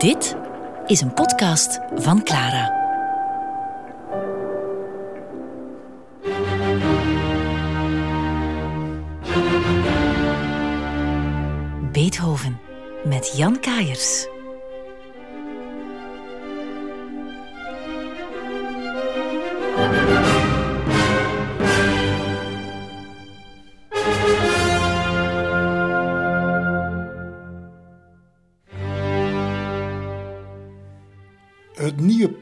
Dit is een podcast van Clara. Beethoven met Jan Kaiers.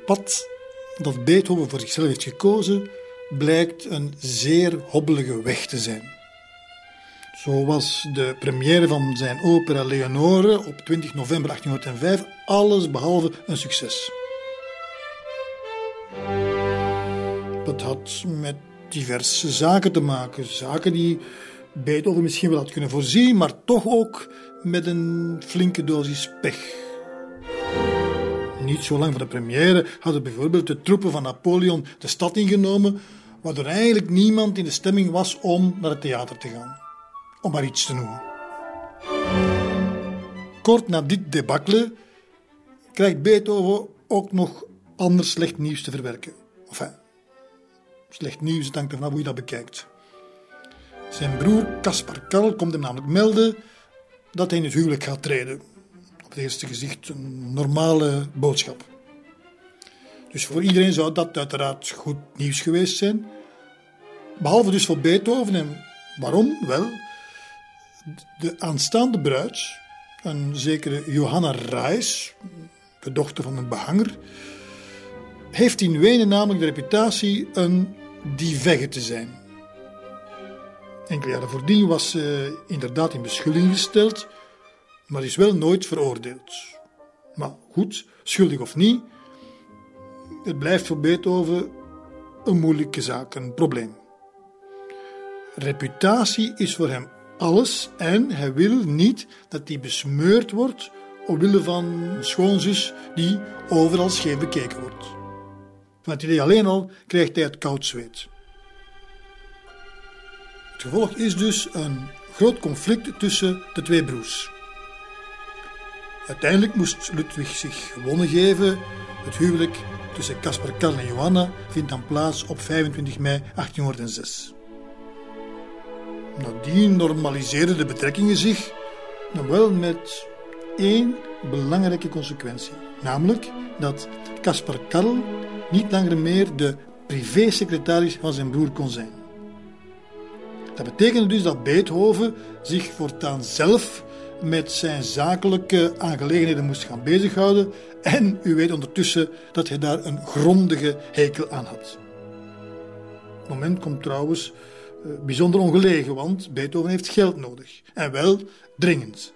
Pad dat Beethoven voor zichzelf heeft gekozen, blijkt een zeer hobbelige weg te zijn. Zo was de première van zijn opera Leonore op 20 november 1805 alles behalve een succes. Dat had met diverse zaken te maken. Zaken die Beethoven misschien wel had kunnen voorzien, maar toch ook met een flinke dosis pech. Niet zo lang voor de première hadden bijvoorbeeld de troepen van Napoleon de stad ingenomen, waardoor eigenlijk niemand in de stemming was om naar het theater te gaan. Om maar iets te noemen. Kort na dit debacle krijgt Beethoven ook nog ander slecht nieuws te verwerken. Enfin, slecht nieuws, het hangt ervan hoe je dat bekijkt. Zijn broer Caspar Karl komt hem namelijk melden dat hij in het huwelijk gaat treden op het eerste gezicht een normale boodschap. Dus voor iedereen zou dat uiteraard goed nieuws geweest zijn. Behalve dus voor Beethoven. En waarom? Wel, de aanstaande bruid, een zekere Johanna Reis, de dochter van een behanger, heeft in Wenen namelijk de reputatie een divegge te zijn. Enkele jaren voordien was ze inderdaad in beschuldiging gesteld maar is wel nooit veroordeeld. Maar goed, schuldig of niet, het blijft voor Beethoven een moeilijke zaak, een probleem. Reputatie is voor hem alles en hij wil niet dat die besmeurd wordt omwille van een schoonzus die overal scheef bekeken wordt. Van het idee alleen al krijgt hij het koud zweet. Het gevolg is dus een groot conflict tussen de twee broers. Uiteindelijk moest Ludwig zich gewonnen geven. Het huwelijk tussen Caspar Karl en Johanna vindt dan plaats op 25 mei 1806. Nadien normaliseerden de betrekkingen zich, nog wel met één belangrijke consequentie. Namelijk dat Caspar Karl niet langer meer de privésecretaris van zijn broer kon zijn. Dat betekende dus dat Beethoven zich voortaan zelf met zijn zakelijke aangelegenheden moest gaan bezighouden. En u weet ondertussen dat hij daar een grondige hekel aan had. Het moment komt trouwens eh, bijzonder ongelegen, want Beethoven heeft geld nodig. En wel dringend.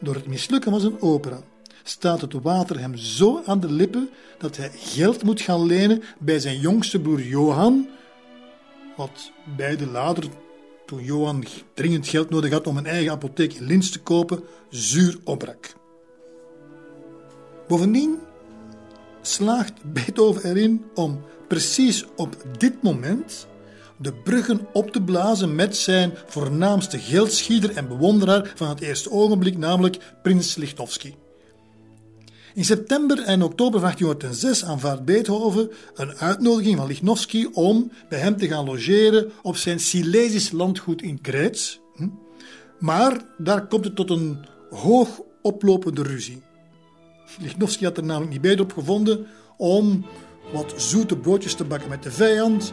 Door het mislukken van zijn opera staat het water hem zo aan de lippen dat hij geld moet gaan lenen bij zijn jongste broer Johan, wat beide later toen Johan dringend geld nodig had om een eigen apotheek in Linz te kopen, zuur opbrak. Bovendien slaagt Beethoven erin om precies op dit moment de bruggen op te blazen met zijn voornaamste geldschieter en bewonderaar van het eerste ogenblik, namelijk prins Lichnowsky. In september en oktober 1806 aanvaardt Beethoven een uitnodiging van Lichnowsky om bij hem te gaan logeren op zijn Silesisch landgoed in Kreets. Hm? Maar daar komt het tot een hoog oplopende ruzie. Lichnowsky had er namelijk niet beter op gevonden om wat zoete broodjes te bakken met de vijand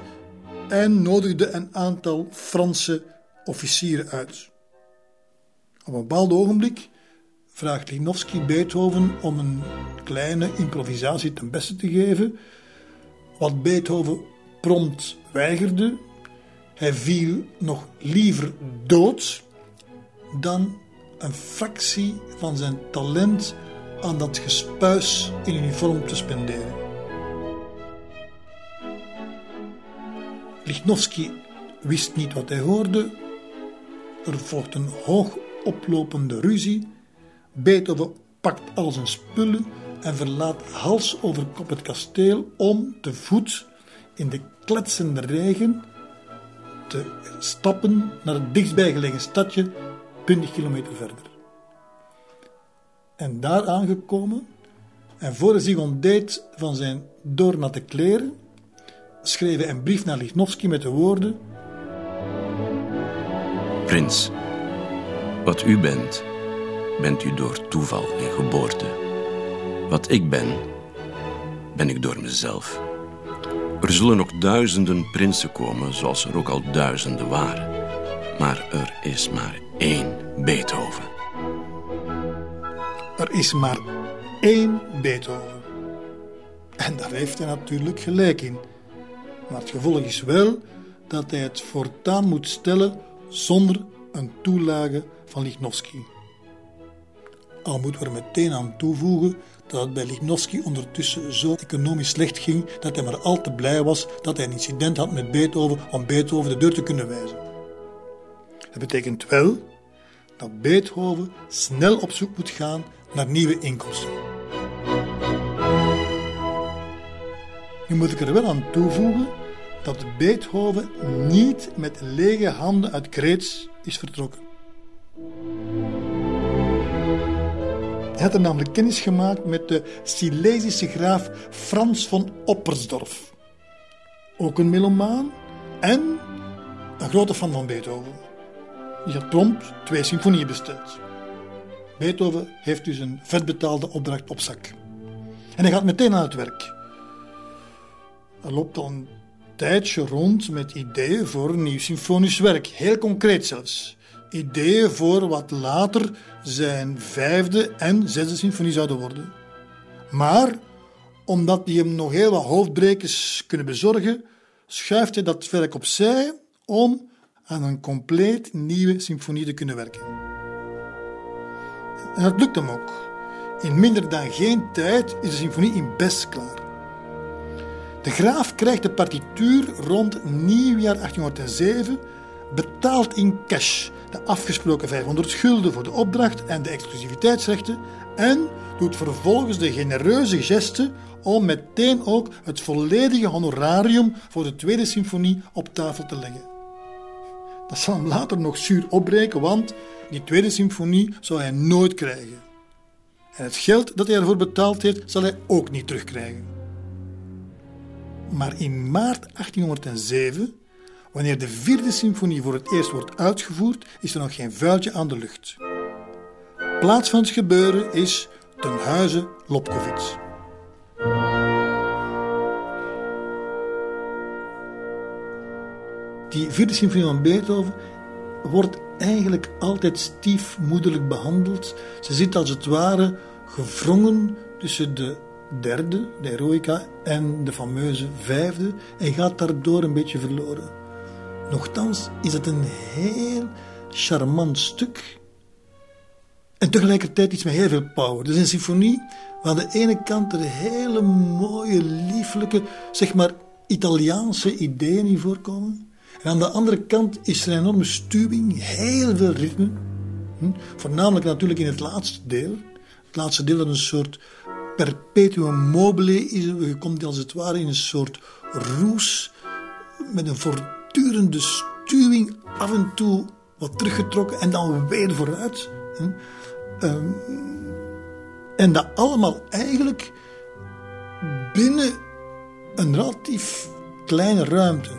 en nodigde een aantal Franse officieren uit. Op een bepaald ogenblik vraagt Linowski Beethoven om een kleine improvisatie ten beste te geven, wat Beethoven prompt weigerde. Hij viel nog liever dood dan een fractie van zijn talent aan dat gespuis in uniform te spenderen. Lichnowsky wist niet wat hij hoorde. Er volgt een hoog oplopende ruzie Beethoven pakt al zijn spullen en verlaat hals over kop het kasteel om te voet in de kletsende regen te stappen naar het dichtstbijgelegen stadje 20 kilometer verder. En daar aangekomen, en voor hij zich ontdeed van zijn doornatte kleren, schreef hij een brief naar Lichnowsky met de woorden: Prins, wat u bent, bent u door toeval en geboorte. Wat ik ben, ben ik door mezelf. Er zullen nog duizenden prinsen komen, zoals er ook al duizenden waren. Maar er is maar één Beethoven. Er is maar één Beethoven. En daar heeft hij natuurlijk gelijk in. Maar het gevolg is wel dat hij het voortaan moet stellen zonder een toelage van Lichnowsky. Al moeten we er meteen aan toevoegen dat het bij Lichnowsky ondertussen zo economisch slecht ging dat hij maar al te blij was dat hij een incident had met Beethoven om Beethoven de deur te kunnen wijzen. Het betekent wel dat Beethoven snel op zoek moet gaan naar nieuwe inkomsten. Nu moet ik er wel aan toevoegen dat Beethoven niet met lege handen uit Kreets is vertrokken. Hij had er namelijk kennis gemaakt met de Silesische graaf Frans van Oppersdorf. Ook een melomaan en een grote fan van Beethoven. Die had prompt twee symfonieën besteld. Beethoven heeft dus een vetbetaalde opdracht op zak. En hij gaat meteen aan het werk. Hij loopt al een tijdje rond met ideeën voor een nieuw symfonisch werk. Heel concreet zelfs. Ideeën voor wat later zijn vijfde en zesde symfonie zouden worden. Maar omdat die hem nog heel wat hoofdbrekers kunnen bezorgen, schuift hij dat werk opzij om aan een compleet nieuwe symfonie te kunnen werken. En dat lukt hem ook. In minder dan geen tijd is de symfonie in best klaar. De graaf krijgt de partituur rond nieuwjaar 1807, betaalt in cash de afgesproken 500 gulden voor de opdracht en de exclusiviteitsrechten en doet vervolgens de genereuze geste om meteen ook het volledige honorarium voor de tweede symfonie op tafel te leggen. Dat zal hem later nog zuur opbreken, want die tweede symfonie zou hij nooit krijgen. En het geld dat hij ervoor betaald heeft, zal hij ook niet terugkrijgen. Maar in maart 1807, wanneer de vierde symfonie voor het eerst wordt uitgevoerd, is er nog geen vuiltje aan de lucht. Plaats van het gebeuren is ten huize Lobkowitz. Die vierde symfonie van Beethoven wordt eigenlijk altijd stiefmoederlijk behandeld. Ze zit als het ware gevrongen tussen de derde, de Eroica, en de fameuze vijfde en gaat daardoor een beetje verloren. Nochtans is het een heel charmant stuk en tegelijkertijd iets met heel veel power. Is een symfonie waar aan de ene kant er hele mooie, lieflijke, zeg maar Italiaanse ideeën in voorkomen. En aan de andere kant is er een enorme stuwing, heel veel ritme. Hm? Voornamelijk natuurlijk in het laatste deel. Het laatste deel dat een soort perpetuum mobile is. Je komt als het ware in een soort roes met een voortdurende stuwing, af en toe wat teruggetrokken en dan weer vooruit. Hm? Um, en dat allemaal eigenlijk binnen een relatief kleine ruimte.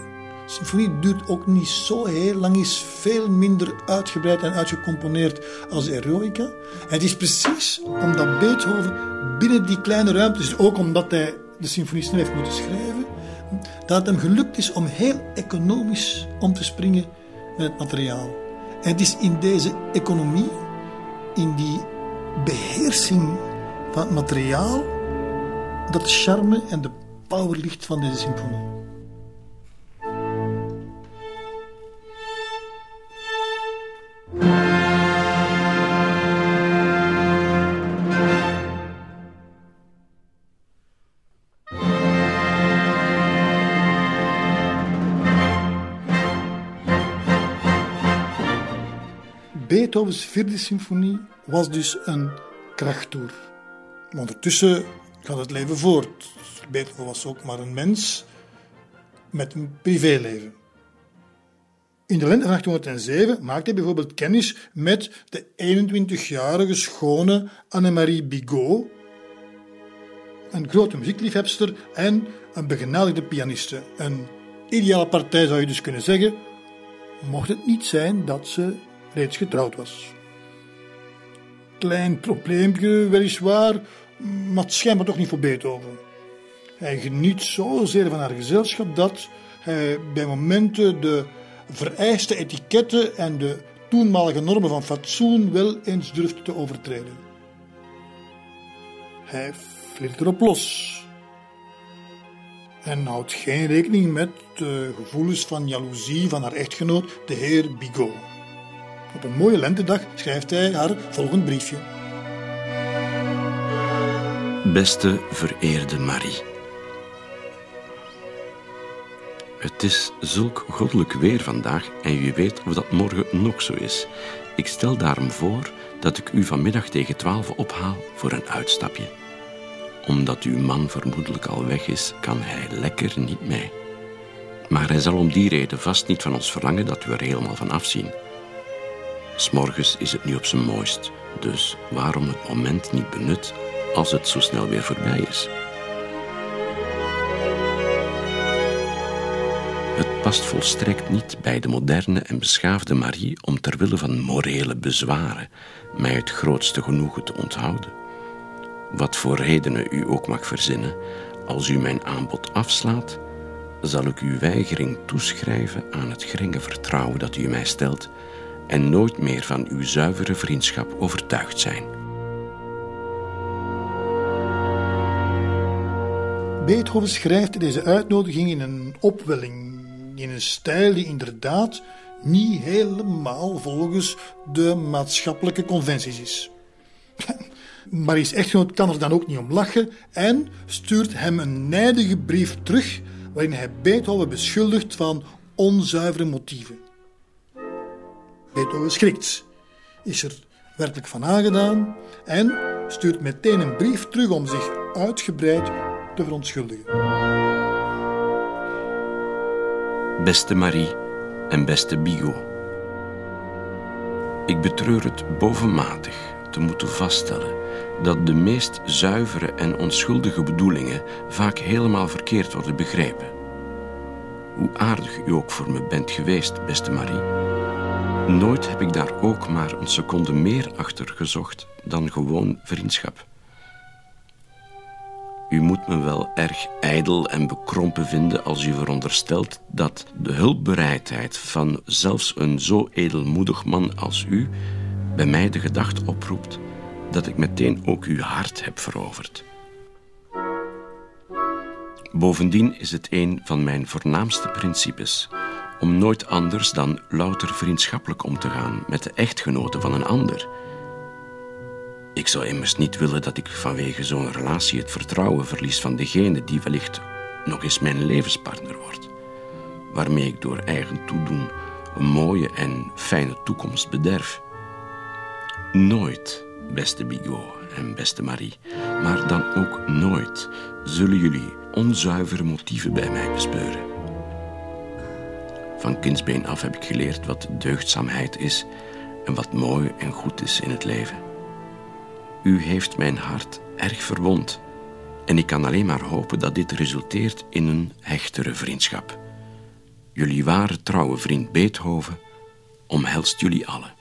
Symfonie duurt ook niet zo heel lang, is veel minder uitgebreid en uitgecomponeerd als de Eroica. Het is precies omdat Beethoven binnen die kleine ruimte, dus ook omdat hij de symfonie snel heeft moeten schrijven, dat het hem gelukt is om heel economisch om te springen met het materiaal. En het is in deze economie, in die beheersing van het materiaal, dat de charme en de power ligt van deze symfonie. Beethovens vierde symfonie was dus een krachttoer. Ondertussen gaat het leven voort. Beethoven was ook maar een mens met een privéleven. In de lente van 1807 maakte hij bijvoorbeeld kennis met de 21-jarige schone Annemarie Bigot, een grote muziekliefhebster en een begenadigde pianiste. Een ideale partij zou je dus kunnen zeggen, mocht het niet zijn dat ze reeds getrouwd was. Klein probleempje, weliswaar, maar het schijnbaar toch niet voor Beethoven. Hij geniet zozeer van haar gezelschap dat hij bij momenten de vereiste etiketten en de toenmalige normen van fatsoen wel eens durft te overtreden. Hij flirt erop los en houdt geen rekening met de gevoelens van jaloezie van haar echtgenoot, de heer Bigot. Op een mooie lentedag schrijft hij haar volgend briefje. Beste vereerde Marie. Het is zulk goddelijk weer vandaag en wie weet of dat morgen nog zo is. Ik stel daarom voor dat ik u vanmiddag tegen twaalf ophaal voor een uitstapje. Omdat uw man vermoedelijk al weg is, kan hij lekker niet mee. Maar hij zal om die reden vast niet van ons verlangen dat we er helemaal van afzien. S'morgens is het nu op zijn mooist, dus waarom het moment niet benut als het zo snel weer voorbij is? Het past volstrekt niet bij de moderne en beschaafde Marie om ter wille van morele bezwaren mij het grootste genoegen te onthouden. Wat voor redenen u ook mag verzinnen, als u mijn aanbod afslaat, zal ik uw weigering toeschrijven aan het geringe vertrouwen dat u mij stelt en nooit meer van uw zuivere vriendschap overtuigd zijn. Beethoven schrijft deze uitnodiging in een opwelling, in een stijl die inderdaad niet helemaal volgens de maatschappelijke conventies is. Marie's echtgenoot kan er dan ook niet om lachen en stuurt hem een nijdige brief terug waarin hij Beethoven beschuldigt van onzuivere motieven. Beethoven schrikt, is er werkelijk van aangedaan en stuurt meteen een brief terug om zich uitgebreid te verontschuldigen. Beste Marie en beste Bigot. Ik betreur het bovenmatig te moeten vaststellen dat de meest zuivere en onschuldige bedoelingen vaak helemaal verkeerd worden begrepen. Hoe aardig u ook voor me bent geweest, beste Marie. Nooit heb ik daar ook maar een seconde meer achter gezocht dan gewoon vriendschap. U moet me wel erg ijdel en bekrompen vinden als u veronderstelt dat de hulpbereidheid van zelfs een zo edelmoedig man als u bij mij de gedachte oproept dat ik meteen ook uw hart heb veroverd. Bovendien is het een van mijn voornaamste principes om nooit anders dan louter vriendschappelijk om te gaan met de echtgenoten van een ander. Ik zou immers niet willen dat ik vanwege zo'n relatie het vertrouwen verlies van degene die wellicht nog eens mijn levenspartner wordt, waarmee ik door eigen toedoen een mooie en fijne toekomst bederf. Nooit, beste Bigot en beste Marie, maar dan ook nooit zullen jullie onzuivere motieven bij mij bespeuren. Van kindsbeen af heb ik geleerd wat deugdzaamheid is en wat mooi en goed is in het leven. U heeft mijn hart erg verwond en ik kan alleen maar hopen dat dit resulteert in een hechtere vriendschap. Jullie ware trouwe vriend Beethoven omhelst jullie allen.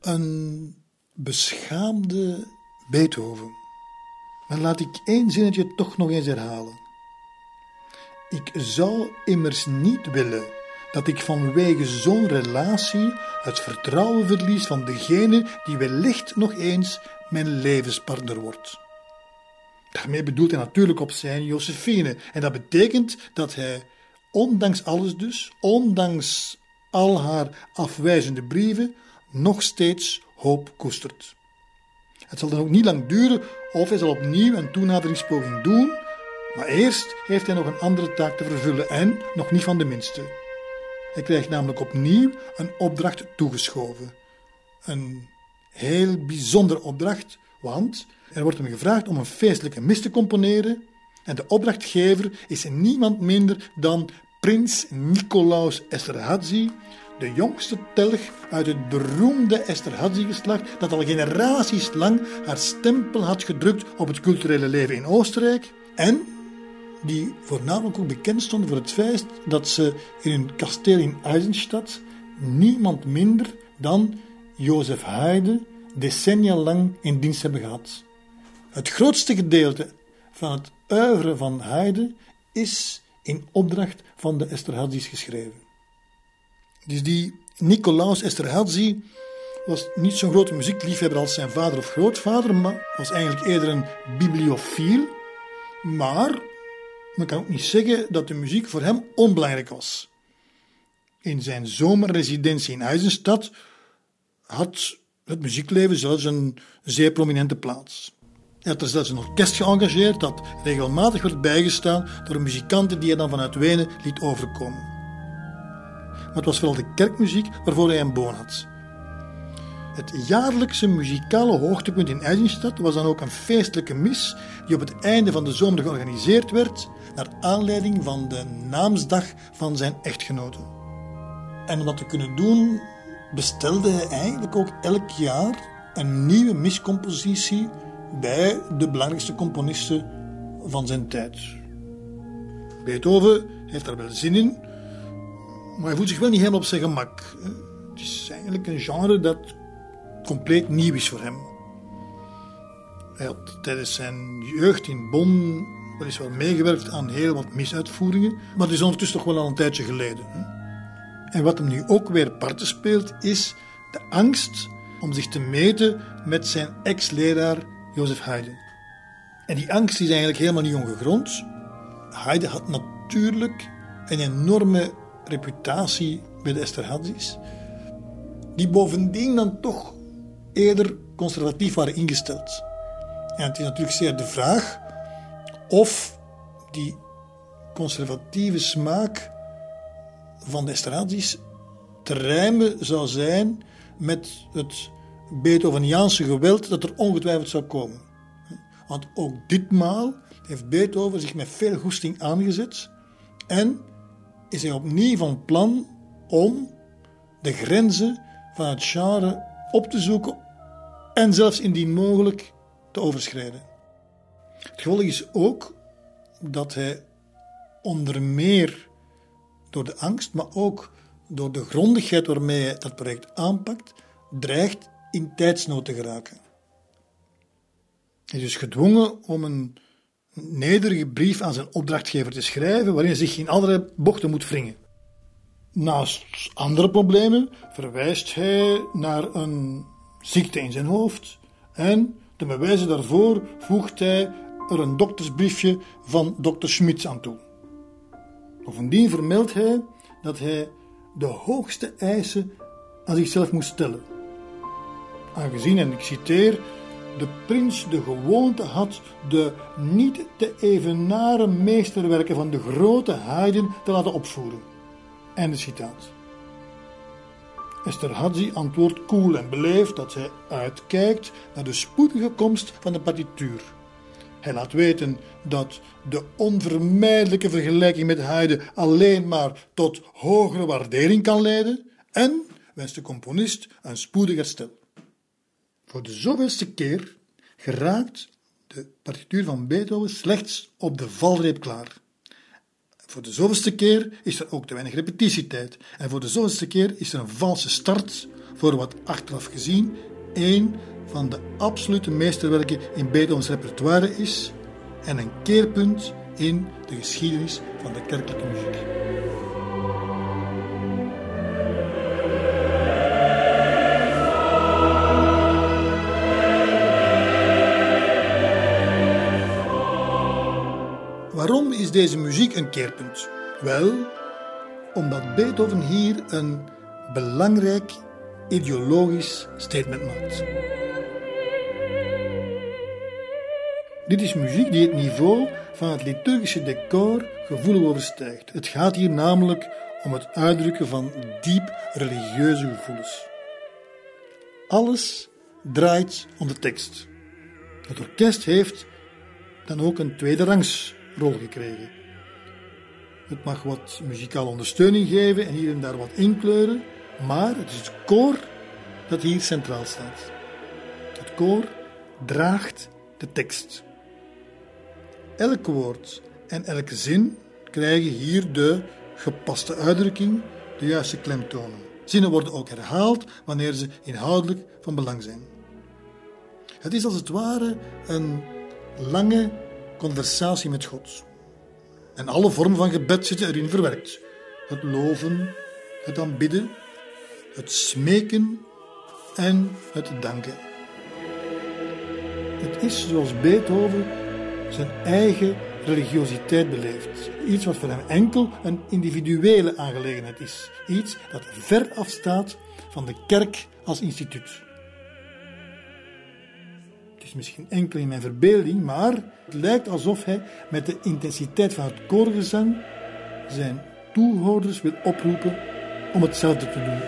Een beschaamde Beethoven. Maar laat ik één zinnetje toch nog eens herhalen. Ik zou immers niet willen dat ik vanwege zo'n relatie het vertrouwen verlies van degene die wellicht nog eens mijn levenspartner wordt. Daarmee bedoelt hij natuurlijk op zijn Josephine. En dat betekent dat hij, ondanks alles dus, ondanks al haar afwijzende brieven, nog steeds hoop koestert. Het zal dan ook niet lang duren of hij zal opnieuw een toenaderingspoging doen, maar eerst heeft hij nog een andere taak te vervullen en nog niet van de minste. Hij krijgt namelijk opnieuw een opdracht toegeschoven. Een heel bijzondere opdracht Want er wordt hem gevraagd om een feestelijke mis te componeren en de opdrachtgever is niemand minder dan prins Nicolaus Esterhazy, de jongste telg uit het beroemde Esterhazy-geslacht dat al generaties lang haar stempel had gedrukt op het culturele leven in Oostenrijk en die voornamelijk ook bekend stonden voor het feit dat ze in hun kasteel in Eisenstadt niemand minder dan Jozef Haydn decennia lang in dienst hebben gehad. Het grootste gedeelte van het oeuvre van Haydn is in opdracht van de Esterhazys geschreven. Dus die Nicolaus Esterhazy was niet zo'n grote muziekliefhebber als zijn vader of grootvader, maar was eigenlijk eerder een bibliofiel. Maar men kan ook niet zeggen dat de muziek voor hem onbelangrijk was. In zijn zomerresidentie in Eisenstadt had het muziekleven zelfs een zeer prominente plaats. Hij had er zelfs een orkest geëngageerd dat regelmatig werd bijgestaan door muzikanten die hij dan vanuit Wenen liet overkomen. Maar het was vooral de kerkmuziek waarvoor hij een boon had. Het jaarlijkse muzikale hoogtepunt in Eisenstadt was dan ook een feestelijke mis die op het einde van de zomer georganiseerd werd naar aanleiding van de naamsdag van zijn echtgenote. En om dat te kunnen doen bestelde hij eigenlijk ook elk jaar een nieuwe miscompositie bij de belangrijkste componisten van zijn tijd. Beethoven heeft daar wel zin in, maar hij voelt zich wel niet helemaal op zijn gemak. Het is eigenlijk een genre dat compleet nieuw is voor hem. Hij had tijdens zijn jeugd in Bonn weliswaar meegewerkt aan heel wat misuitvoeringen, maar dat is ondertussen toch wel al een tijdje geleden. En wat hem nu ook weer parten speelt, is de angst om zich te meten met zijn ex-leraar Jozef Haydn. En die angst is eigenlijk helemaal niet ongegrond. Haydn had natuurlijk een enorme reputatie bij de Esterhazys, die bovendien dan toch eerder conservatief waren ingesteld. En het is natuurlijk zeer de vraag of die conservatieve smaak van de Esterhazys te rijmen zou zijn met het Beethoveniaanse geweld dat er ongetwijfeld zou komen. Want ook ditmaal heeft Beethoven zich met veel goesting aangezet en is hij opnieuw van plan om de grenzen van het genre op te zoeken en zelfs indien mogelijk te overschrijden. Het gevolg is ook dat hij onder meer door de angst, maar ook door de grondigheid waarmee hij dat project aanpakt, dreigt in tijdsnood te geraken. Hij is dus gedwongen om een nederige brief aan zijn opdrachtgever te schrijven, waarin hij zich in andere bochten moet wringen. Naast andere problemen verwijst hij naar een ziekte in zijn hoofd en ten bewijze daarvoor voegt hij er een doktersbriefje van dokter Schmitz aan toe. Bovendien vermeldt hij dat hij de hoogste eisen aan zichzelf moest stellen. Aangezien, en ik citeer, de prins de gewoonte had de niet te evenaren meesterwerken van de grote Haydn te laten opvoeren. Einde citaat. Esther Hadzi antwoordt koel en beleefd dat hij uitkijkt naar de spoedige komst van de partituur. Hij laat weten dat de onvermijdelijke vergelijking met Haydn alleen maar tot hogere waardering kan leiden en wenst de componist een spoedig herstel. Voor de zoveelste keer geraakt de partituur van Beethoven slechts op de valreep klaar. Voor de zoveelste keer is er ook te weinig repetitietijd. En voor de zoveelste keer is er een valse start voor wat achteraf gezien één van de absolute meesterwerken in Beethovens repertoire is en een keerpunt in de geschiedenis van de kerkelijke muziek. Waarom is deze muziek een keerpunt? Wel, omdat Beethoven hier een belangrijk ideologisch statement maakt. Dit is muziek die het niveau van het liturgische decor gevoelig overstijgt. Het gaat hier namelijk om het uitdrukken van diep religieuze gevoelens. Alles draait om de tekst. Het orkest heeft dan ook een tweede rangsrol gekregen. Het mag wat muzikale ondersteuning geven en hier en daar wat inkleuren, maar het is het koor dat hier centraal staat. Het koor draagt de tekst. Elk woord en elke zin krijgen hier de gepaste uitdrukking, de juiste klemtonen. Zinnen worden ook herhaald wanneer ze inhoudelijk van belang zijn. Het is als het ware een lange conversatie met God. En alle vormen van gebed zitten erin verwerkt. Het loven, het aanbidden, het smeken en het danken. Het is zoals Beethoven zijn eigen religiositeit beleeft. Iets wat voor hem enkel een individuele aangelegenheid is. Iets dat ver afstaat van de kerk als instituut. Is misschien enkel in mijn verbeelding, maar het lijkt alsof hij met de intensiteit van het koorgezang zijn toehoorders wil oproepen om hetzelfde te doen.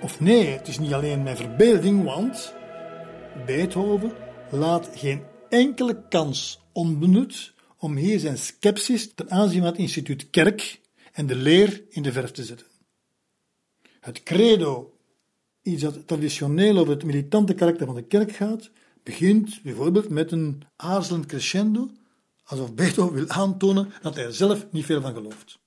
Of nee, het is niet alleen mijn verbeelding, want Beethoven laat geen enkele kans onbenut om hier zijn sceptisch ten aanzien van het instituut kerk en de leer in de verf te zetten. Het credo, iets dat traditioneel over het militante karakter van de kerk gaat, begint bijvoorbeeld met een aarzelend crescendo, alsof Beethoven wil aantonen dat hij er zelf niet veel van gelooft.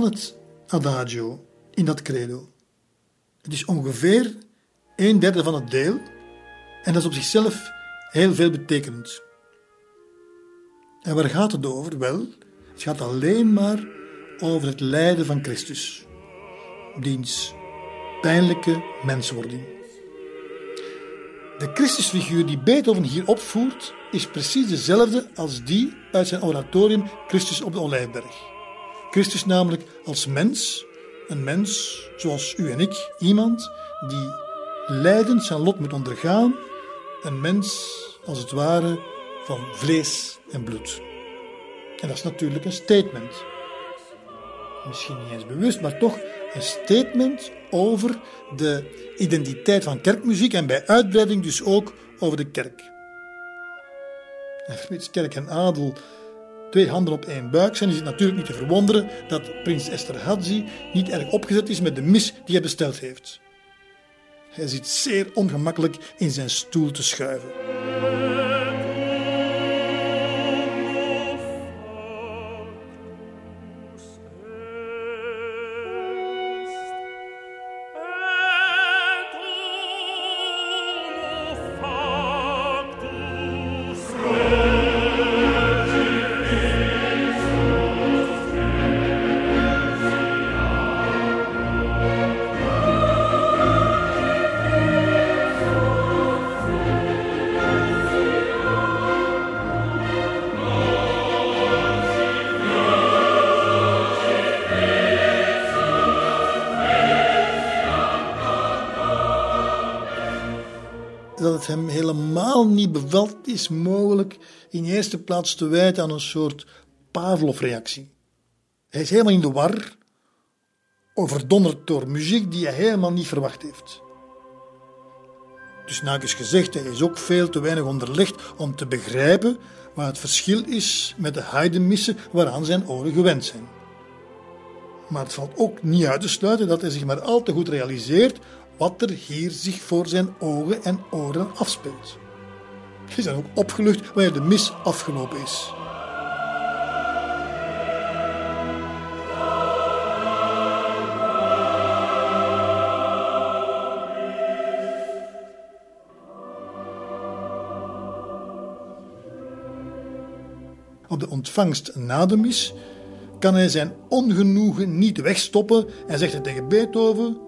Dan het adagio in dat credo. Het is ongeveer een derde van het deel en dat is op zichzelf heel veel betekenend. En waar gaat het over? Wel, het gaat alleen maar over het lijden van Christus, diens pijnlijke menswording. De Christusfiguur die Beethoven hier opvoert, is precies dezelfde als die uit zijn oratorium Christus op de Olijfberg. Christus namelijk als mens, een mens zoals u en ik, iemand die lijdend zijn lot moet ondergaan, een mens als het ware van vlees en bloed. En dat is natuurlijk een statement. Misschien niet eens bewust, maar toch een statement over de identiteit van kerkmuziek en bij uitbreiding dus ook over de kerk. En kerk en adel twee handen op één buik zijn, is het natuurlijk niet te verwonderen dat prins Esterhazy niet erg opgezet is met de mis die hij besteld heeft. Hij zit zeer ongemakkelijk in zijn stoel te schuiven. Niet bevalt is mogelijk in eerste plaats te wijten aan een soort Pavlov-reactie. Hij is helemaal in de war overdonderd door muziek die hij helemaal niet verwacht heeft. Dus na is gezegd, hij is ook veel te weinig onderlegd om te begrijpen wat het verschil is met de Haydn-missen waaraan zijn oren gewend zijn. Maar het valt ook niet uit te sluiten dat hij zich maar al te goed realiseert wat er hier zich voor zijn ogen en oren afspeelt. Is dan ook opgelucht wanneer de mis afgelopen is. Op de ontvangst na de mis kan hij zijn ongenoegen niet wegstoppen en zegt hij tegen Beethoven: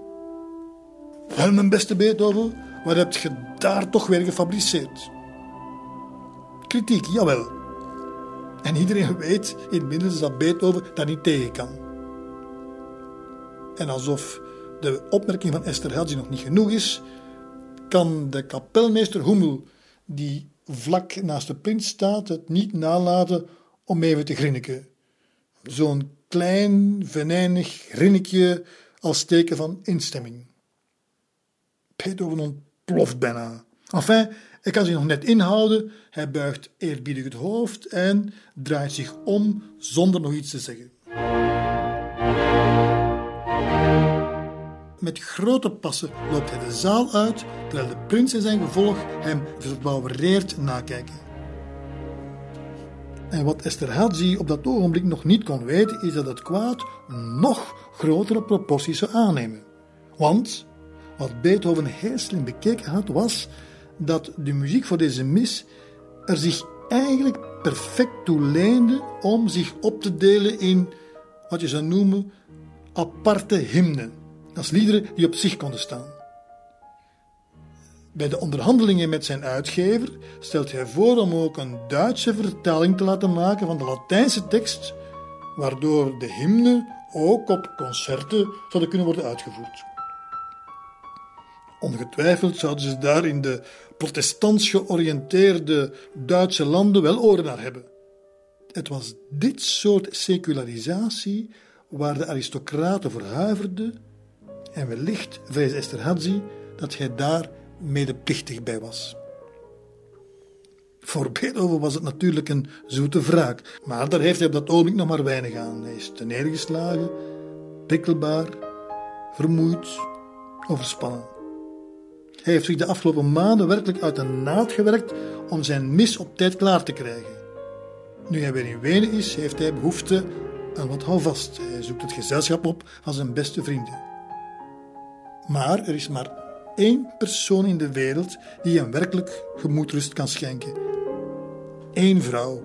Wel, mijn beste Beethoven, wat heb je daar toch weer gefabriceerd? Kritiek, jawel. En iedereen weet inmiddels dat Beethoven daar niet tegen kan. En alsof de opmerking van Esther Hadzi nog niet genoeg is, kan de kapelmeester Hummel, die vlak naast de prins staat, het niet nalaten om even te grinniken. Zo'n klein, venijnig grinnikje als teken van instemming. Beethoven ontploft bijna. Enfin, hij kan zich nog net inhouden. Hij buigt eerbiedig het hoofd en draait zich om zonder nog iets te zeggen. Met grote passen loopt hij de zaal uit, terwijl de prins en zijn gevolg hem verbouwereerd nakijken. En wat Esterhazy op dat ogenblik nog niet kon weten, is dat het kwaad nog grotere proporties zou aannemen. Want wat Beethoven heel slim bekeken had, was dat de muziek voor deze mis er zich eigenlijk perfect toe leende om zich op te delen in wat je zou noemen aparte hymnen. Is liederen die op zich konden staan. Bij de onderhandelingen met zijn uitgever stelt hij voor om ook een Duitse vertaling te laten maken van de Latijnse tekst, waardoor de hymne ook op concerten zouden kunnen worden uitgevoerd. Ongetwijfeld zouden ze daar in de protestants georiënteerde Duitse landen wel oren naar hebben. Het was dit soort secularisatie waar de aristocraten voor huiverden en wellicht vrees Esterhazy dat hij daar medeplichtig bij was. Voor Beethoven was het natuurlijk een zoete wraak, maar daar heeft hij op dat ogenblik nog maar weinig aan. Hij is neergeslagen, prikkelbaar, vermoeid, overspannen. Hij heeft zich de afgelopen maanden werkelijk uit de naad gewerkt om zijn mis op tijd klaar te krijgen. Nu hij weer in Wenen is, heeft hij behoefte aan wat houvast. Hij zoekt het gezelschap op van zijn beste vrienden. Maar er is maar één persoon in de wereld die hem werkelijk gemoedrust kan schenken. Eén vrouw.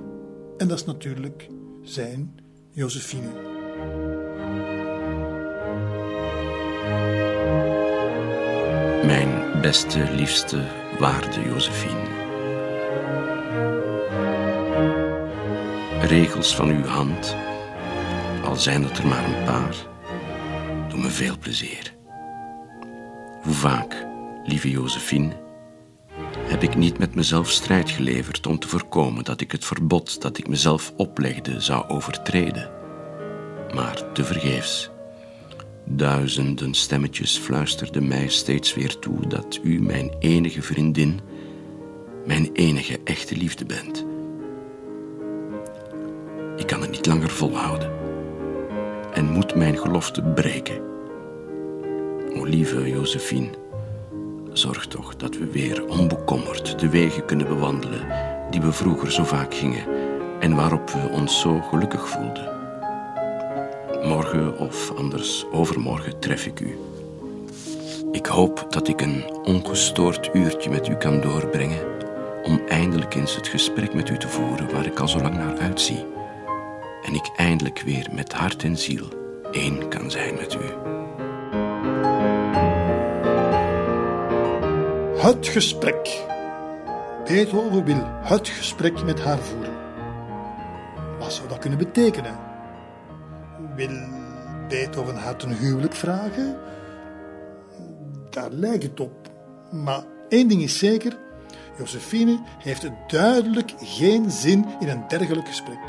En dat is natuurlijk zijn Josephine. Beste, liefste, waarde Josephine. Regels van uw hand, al zijn het er maar een paar, doen me veel plezier. Hoe vaak, lieve Josephine, heb ik niet met mezelf strijd geleverd om te voorkomen dat ik het verbod dat ik mezelf oplegde zou overtreden. Maar tevergeefs. Duizenden stemmetjes fluisterden mij steeds weer toe dat u mijn enige vriendin, mijn enige echte liefde bent. Ik kan het niet langer volhouden en moet mijn gelofte breken. O lieve Josephine, zorg toch dat we weer onbekommerd de wegen kunnen bewandelen die we vroeger zo vaak gingen en waarop we ons zo gelukkig voelden. Morgen of anders overmorgen tref ik u. Ik hoop dat ik een ongestoord uurtje met u kan doorbrengen om eindelijk eens het gesprek met u te voeren waar ik al zo lang naar uitzie. En ik eindelijk weer met hart en ziel één kan zijn met u. Het gesprek. Beethoven wil het gesprek met haar voeren. Wat zou dat kunnen betekenen? Wil Beethoven haar ten huwelijk vragen? Daar lijkt het op. Maar één ding is zeker: Josephine heeft duidelijk geen zin in een dergelijk gesprek.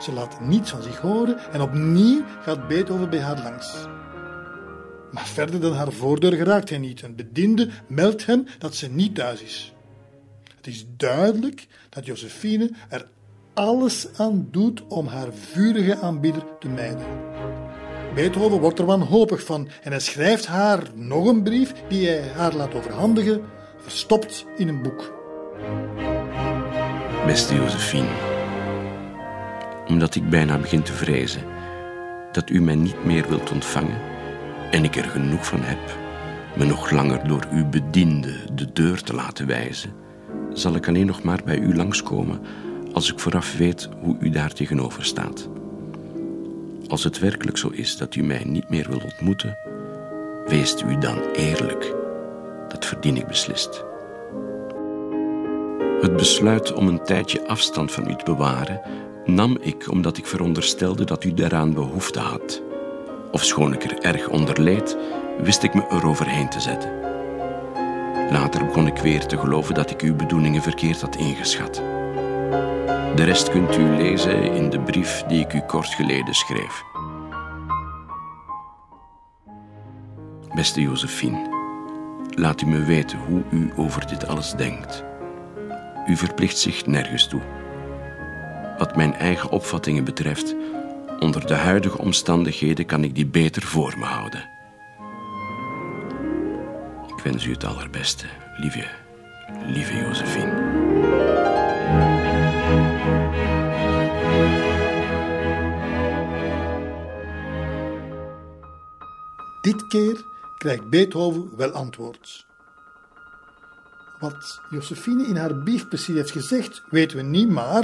Ze laat niets van zich horen en opnieuw gaat Beethoven bij haar langs. Maar verder dan haar voordeur geraakt hij niet. Een bediende meldt hem dat ze niet thuis is. Het is duidelijk dat Josephine er alles aan doet om haar vurige aanbieder te mijden. Beethoven wordt er wanhopig van en hij schrijft haar nog een brief die hij haar laat overhandigen, verstopt in een boek. Beste Josephine, omdat ik bijna begin te vrezen dat u mij niet meer wilt ontvangen en ik er genoeg van heb me nog langer door uw bediende de deur te laten wijzen, zal ik alleen nog maar bij u langskomen als ik vooraf weet hoe u daar tegenover staat. Als het werkelijk zo is dat u mij niet meer wilt ontmoeten, weest u dan eerlijk. Dat verdien ik beslist. Het besluit om een tijdje afstand van u te bewaren nam ik omdat ik veronderstelde dat u daaraan behoefte had. Ofschoon ik er erg onder leed, wist ik me eroverheen te zetten. Later begon ik weer te geloven dat ik uw bedoelingen verkeerd had ingeschat. De rest kunt u lezen in de brief die ik u kort geleden schreef. Beste Josephine, laat u me weten hoe u over dit alles denkt. U verplicht zich nergens toe. Wat mijn eigen opvattingen betreft, onder de huidige omstandigheden kan ik die beter voor me houden. Ik wens u het allerbeste, lieve, lieve Josephine. Dit keer krijgt Beethoven wel antwoord. Wat Josephine in haar brief precies heeft gezegd, weten we niet, maar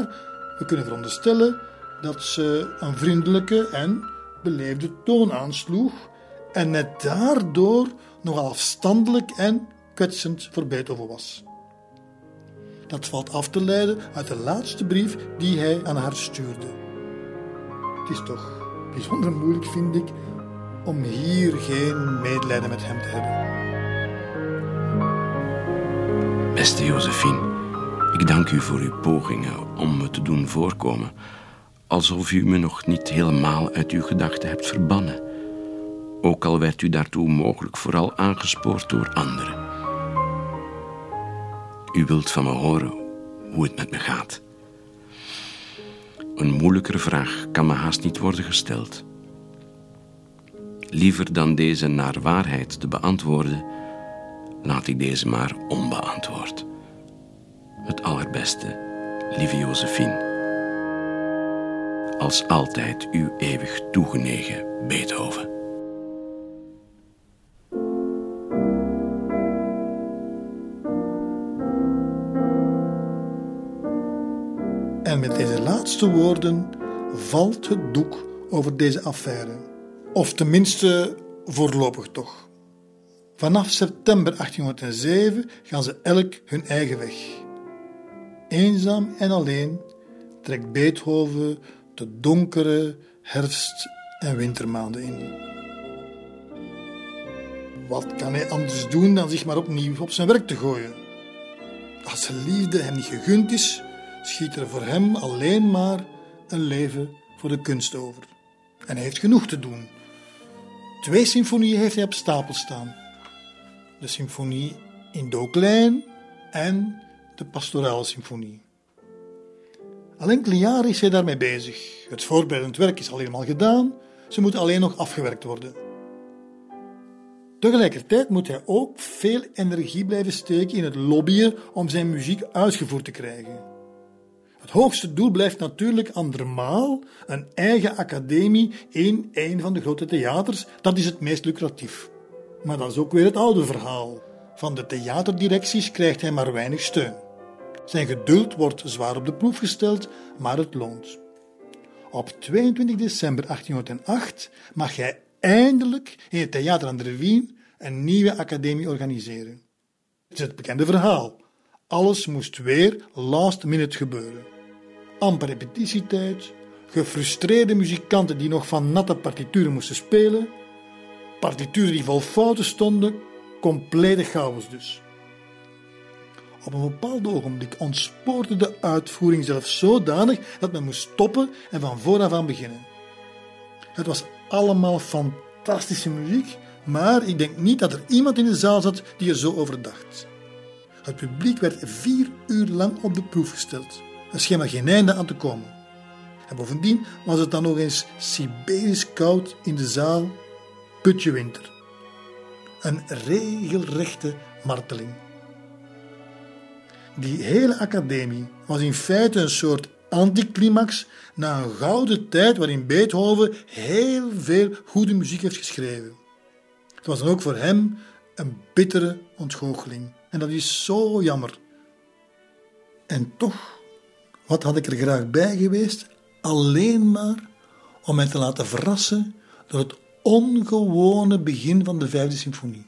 we kunnen veronderstellen dat ze een vriendelijke en beleefde toon aansloeg en net daardoor nogal afstandelijk en kwetsend voor Beethoven was. Dat valt af te leiden uit de laatste brief die hij aan haar stuurde. Het is toch bijzonder moeilijk, vind ik, om hier geen medelijden met hem te hebben. Beste Josephine, ik dank u voor uw pogingen om me te doen voorkomen, alsof u me nog niet helemaal uit uw gedachten hebt verbannen. Ook al werd u daartoe mogelijk vooral aangespoord door anderen. U wilt van me horen hoe het met me gaat. Een moeilijkere vraag kan me haast niet worden gesteld. Liever dan deze naar waarheid te beantwoorden, laat ik deze maar onbeantwoord. Het allerbeste, lieve Josephine. Als altijd uw eeuwig toegenegen Beethoven. En met deze laatste woorden valt het doek over deze affaire. Of tenminste voorlopig toch. Vanaf september 1807 gaan ze elk hun eigen weg. Eenzaam en alleen trekt Beethoven de donkere herfst- en wintermaanden in. Wat kan hij anders doen dan zich maar opnieuw op zijn werk te gooien? Als zijn liefde hem niet gegund is, schiet er voor hem alleen maar een leven voor de kunst over. En hij heeft genoeg te doen. Twee symfonieën heeft hij op stapel staan. De symfonie in Do klein en de pastorale symfonie. Al enkele jaren is hij daarmee bezig. Het voorbereidend werk is al helemaal gedaan, ze moeten alleen nog afgewerkt worden. Tegelijkertijd moet hij ook veel energie blijven steken in het lobbyen om zijn muziek uitgevoerd te krijgen. Het hoogste doel blijft natuurlijk andermaal een eigen academie in een van de grote theaters. Dat is het meest lucratief. Maar dat is ook weer het oude verhaal. Van de theaterdirecties krijgt hij maar weinig steun. Zijn geduld wordt zwaar op de proef gesteld, maar het loont. Op 22 december 1808 mag hij eindelijk in het Theater aan de Wien een nieuwe academie organiseren. Het is het bekende verhaal. Alles moest weer last minute gebeuren. Amper repetitietijd, gefrustreerde muzikanten die nog van natte partituren moesten spelen, partituren die vol fouten stonden, complete chaos dus. Op een bepaald ogenblik ontspoorde de uitvoering zelfs zodanig dat men moest stoppen en van vooraf aan beginnen. Het was allemaal fantastische muziek, Maar ik denk niet dat er iemand in de zaal zat die er zo over dacht. Het publiek werd vier uur lang op de proef gesteld. Er scheen maar geen einde aan te komen. En bovendien was het dan nog eens Siberisch koud in de zaal, putje winter. Een regelrechte marteling. Die hele academie was in feite een soort anticlimax na een gouden tijd waarin Beethoven heel veel goede muziek heeft geschreven. Het was dan ook voor hem een bittere ontgoocheling. En dat is zo jammer. En toch, wat had ik er graag bij geweest? Alleen maar om mij te laten verrassen door het ongewone begin van de vijfde symfonie.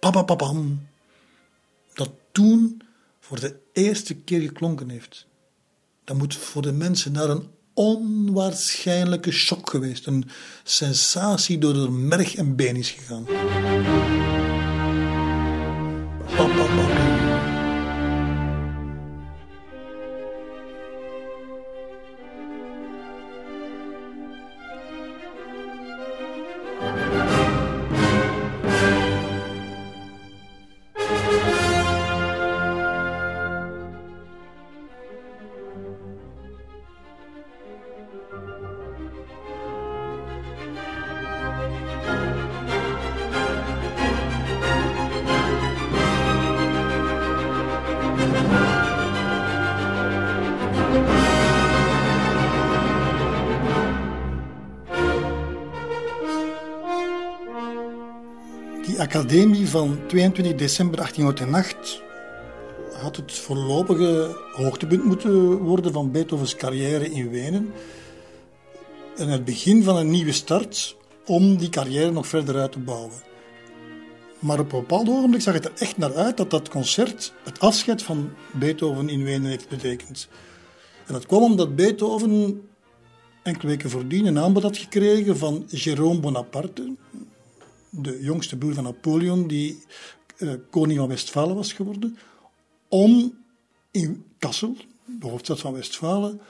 Papapapam. Dat toen voor de eerste keer geklonken heeft. Dat moet voor de mensen naar een onwaarschijnlijke shock geweest. Een sensatie door de merg en been is gegaan. Academie van 22 december 1808 had het voorlopige hoogtepunt moeten worden van Beethovens carrière in Wenen. En het begin van een nieuwe start om die carrière nog verder uit te bouwen. Maar op een bepaald ogenblik zag het er echt naar uit dat dat concert het afscheid van Beethoven in Wenen heeft betekend. En dat kwam omdat Beethoven enkele weken voordien een aanbod had gekregen van Jérôme Bonaparte, de jongste broer van Napoleon, die uh, koning van Westfalen was geworden, om in Kassel, de hoofdstad van Westfalen,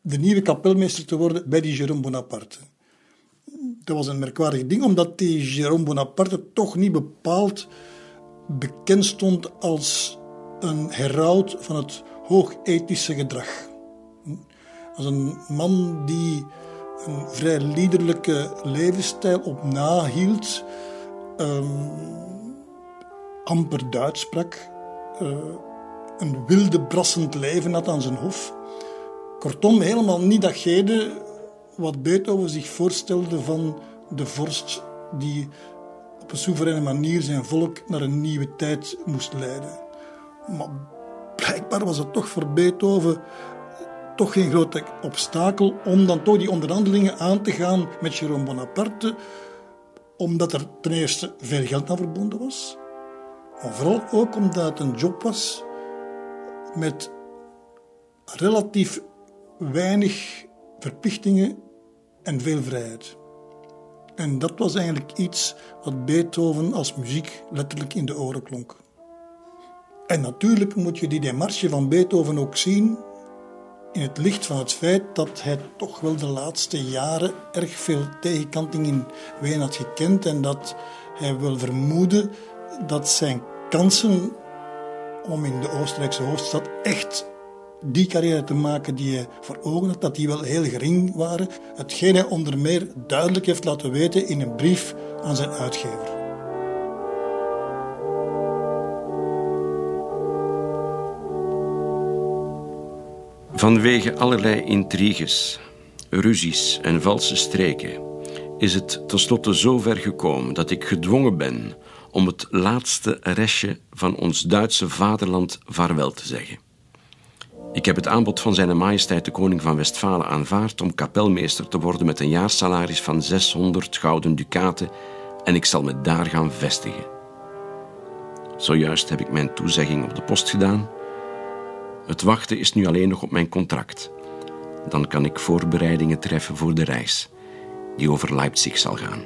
de nieuwe kapelmeester te worden bij die Jérôme Bonaparte. Dat was een merkwaardig ding, omdat die Jérôme Bonaparte toch niet bepaald bekend stond als een heraut van het hoog-ethische gedrag. Als een man die een vrij liederlijke levensstijl op nahield, um, amper Duits sprak, uh, een wilde brassend leven had aan zijn hof. Kortom, helemaal niet datgene wat Beethoven zich voorstelde van de vorst die op een soevereine manier zijn volk naar een nieuwe tijd moest leiden. Maar blijkbaar was het toch voor Beethoven toch geen groot obstakel om dan toch die onderhandelingen aan te gaan met Jérôme Bonaparte, omdat er ten eerste veel geld aan verbonden was, maar vooral ook omdat het een job was met relatief weinig verplichtingen en veel vrijheid. En dat was eigenlijk iets wat Beethoven als muziek letterlijk in de oren klonk. En natuurlijk moet je die demarche van Beethoven ook zien in het licht van het feit dat hij toch wel de laatste jaren erg veel tegenkanting in Wenen had gekend en dat hij wil vermoeden dat zijn kansen om in de Oostenrijkse hoofdstad echt die carrière te maken die hij voor ogen had, dat die wel heel gering waren. Hetgeen hij onder meer duidelijk heeft laten weten in een brief aan zijn uitgever. Vanwege allerlei intriges, ruzies en valse streken is het tenslotte zo ver gekomen dat ik gedwongen ben om het laatste restje van ons Duitse vaderland vaarwel te zeggen. Ik heb het aanbod van zijn majesteit de koning van Westfalen aanvaard om kapelmeester te worden met een jaarsalaris van 600 gouden ducaten en ik zal me daar gaan vestigen. Zojuist heb ik mijn toezegging op de post gedaan het wachten is nu alleen nog op mijn contract. Dan kan ik voorbereidingen treffen voor de reis, die over Leipzig zal gaan.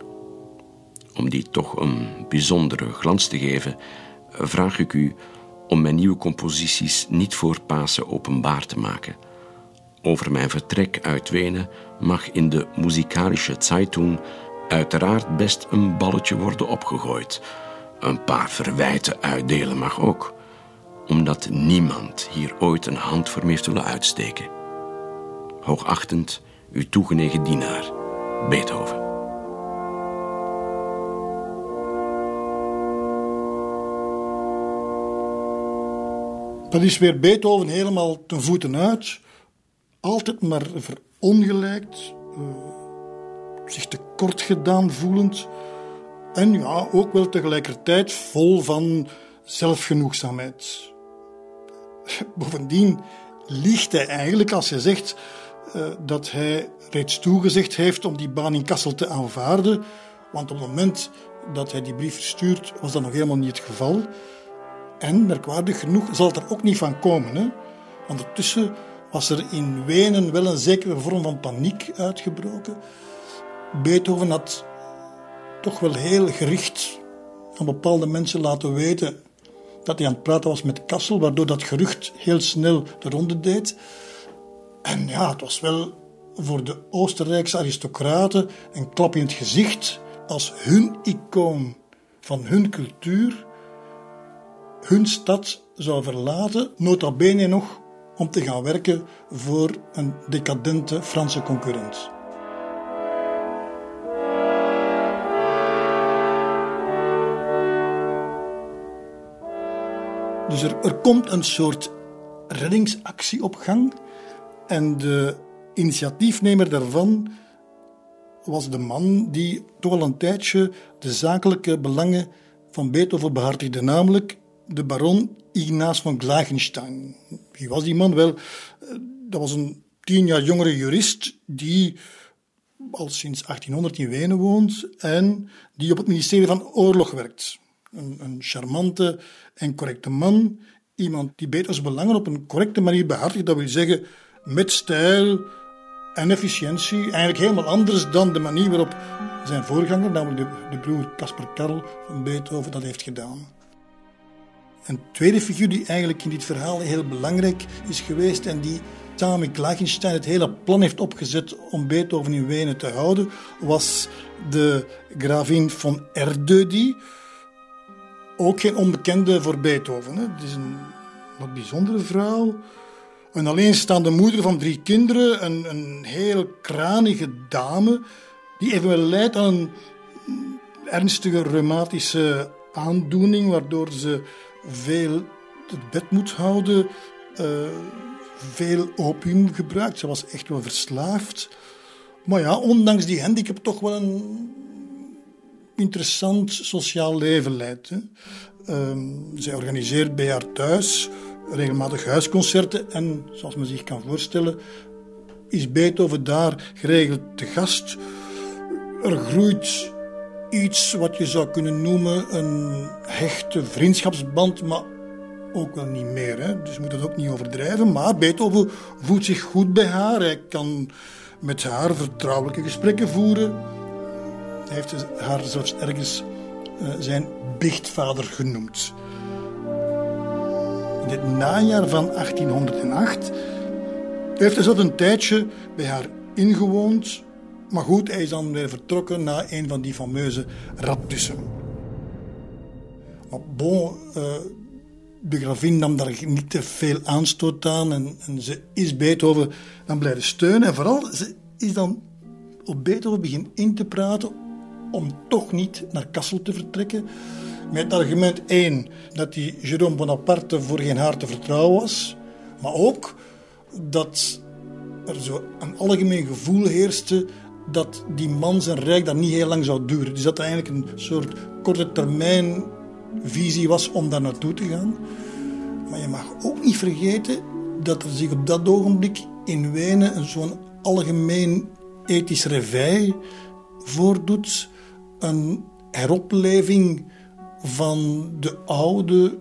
Om die toch een bijzondere glans te geven, vraag ik u om mijn nieuwe composities niet voor Pasen openbaar te maken. Over mijn vertrek uit Wenen mag in de Musikalische Zeitung uiteraard best een balletje worden opgegooid. Een paar verwijten uitdelen mag ook, omdat niemand hier ooit een hand voor meer zullen uitsteken. Hoogachtend, uw toegenegen dienaar, Beethoven. Dat is weer Beethoven helemaal ten voeten uit. Altijd maar verongelijkt, uh, zich tekort gedaan voelend. En ja, ook wel tegelijkertijd vol van zelfgenoegzaamheid. Bovendien liegt hij eigenlijk als hij zegt uh, dat hij reeds toegezegd heeft om die baan in Kassel te aanvaarden. Want op het moment dat hij die brief verstuurt, was dat nog helemaal niet het geval. En merkwaardig genoeg zal het er ook niet van komen. Hè? Ondertussen was er in Wenen wel een zekere vorm van paniek uitgebroken. Beethoven had toch wel heel gericht aan bepaalde mensen laten weten dat hij aan het praten was met Kassel, waardoor dat gerucht heel snel de ronde deed. En ja, het was wel voor de Oostenrijkse aristocraten een klap in het gezicht als hun icoon van hun cultuur hun stad zou verlaten, nota bene nog om te gaan werken voor een decadente Franse concurrent. Dus er, er komt een soort reddingsactie op gang. En de initiatiefnemer daarvan was de man die toch al een tijdje de zakelijke belangen van Beethoven behartigde, namelijk de baron Ignace van Glagenstein. Wie was die man? Wel, eh, dat was een tien jaar jongere jurist die al sinds 1800 in Wenen woont en die op het ministerie van Oorlog werkt. Een, een charmante en correcte man. Iemand die Beethovens belangen op een correcte manier behartigt. Dat wil zeggen met stijl en efficiëntie. Eigenlijk helemaal anders dan de manier waarop zijn voorganger, namelijk de, de broer Caspar Karl van Beethoven, dat heeft gedaan. Een tweede figuur die eigenlijk in dit verhaal heel belangrijk is geweest en die samen met het hele plan heeft opgezet om Beethoven in Wenen te houden, was de gravin van Erdödy. Ook geen onbekende voor Beethoven. Hè. Het is een wat bijzondere vrouw. Een alleenstaande moeder van drie kinderen. Een, een heel kranige dame. Die evenwel leidt aan een ernstige reumatische aandoening, waardoor ze veel het bed moet houden, uh, veel opium gebruikt. Ze was echt wel verslaafd. Maar ja, ondanks die handicap toch wel een interessant sociaal leven leidt. Hè. Uh, zij organiseert bij haar thuis regelmatig huisconcerten en, zoals men zich kan voorstellen, is Beethoven daar geregeld te gast. Er groeit iets wat je zou kunnen noemen een hechte vriendschapsband, maar ook wel niet meer. Hè? Dus je moet het ook niet overdrijven. Maar Beethoven voelt zich goed bij haar. Hij kan met haar vertrouwelijke gesprekken voeren. Heeft haar zelfs ergens uh, zijn bichtvader genoemd. In het najaar van 1808 heeft hij zelf een tijdje bij haar ingewoond maar goed, hij is dan weer vertrokken naar een van die fameuze raptussen. Maar bon, uh, de gravin nam daar niet te veel aanstoot aan en, en, ze is Beethoven dan blijven steunen. En vooral, ze is dan op Beethoven begin in te praten om toch niet naar Kassel te vertrekken. Met argument 1 dat die Jérôme Bonaparte voor geen haar te vertrouwen was. Maar ook dat er zo een algemeen gevoel heerste dat die man zijn rijk daar niet heel lang zou duren. Dus dat het eigenlijk een soort korte termijn visie was om daar naartoe te gaan. Maar je mag ook niet vergeten dat er zich op dat ogenblik in Wenen zo'n algemeen ethisch reveil voordoet. Een heropleving van de oude,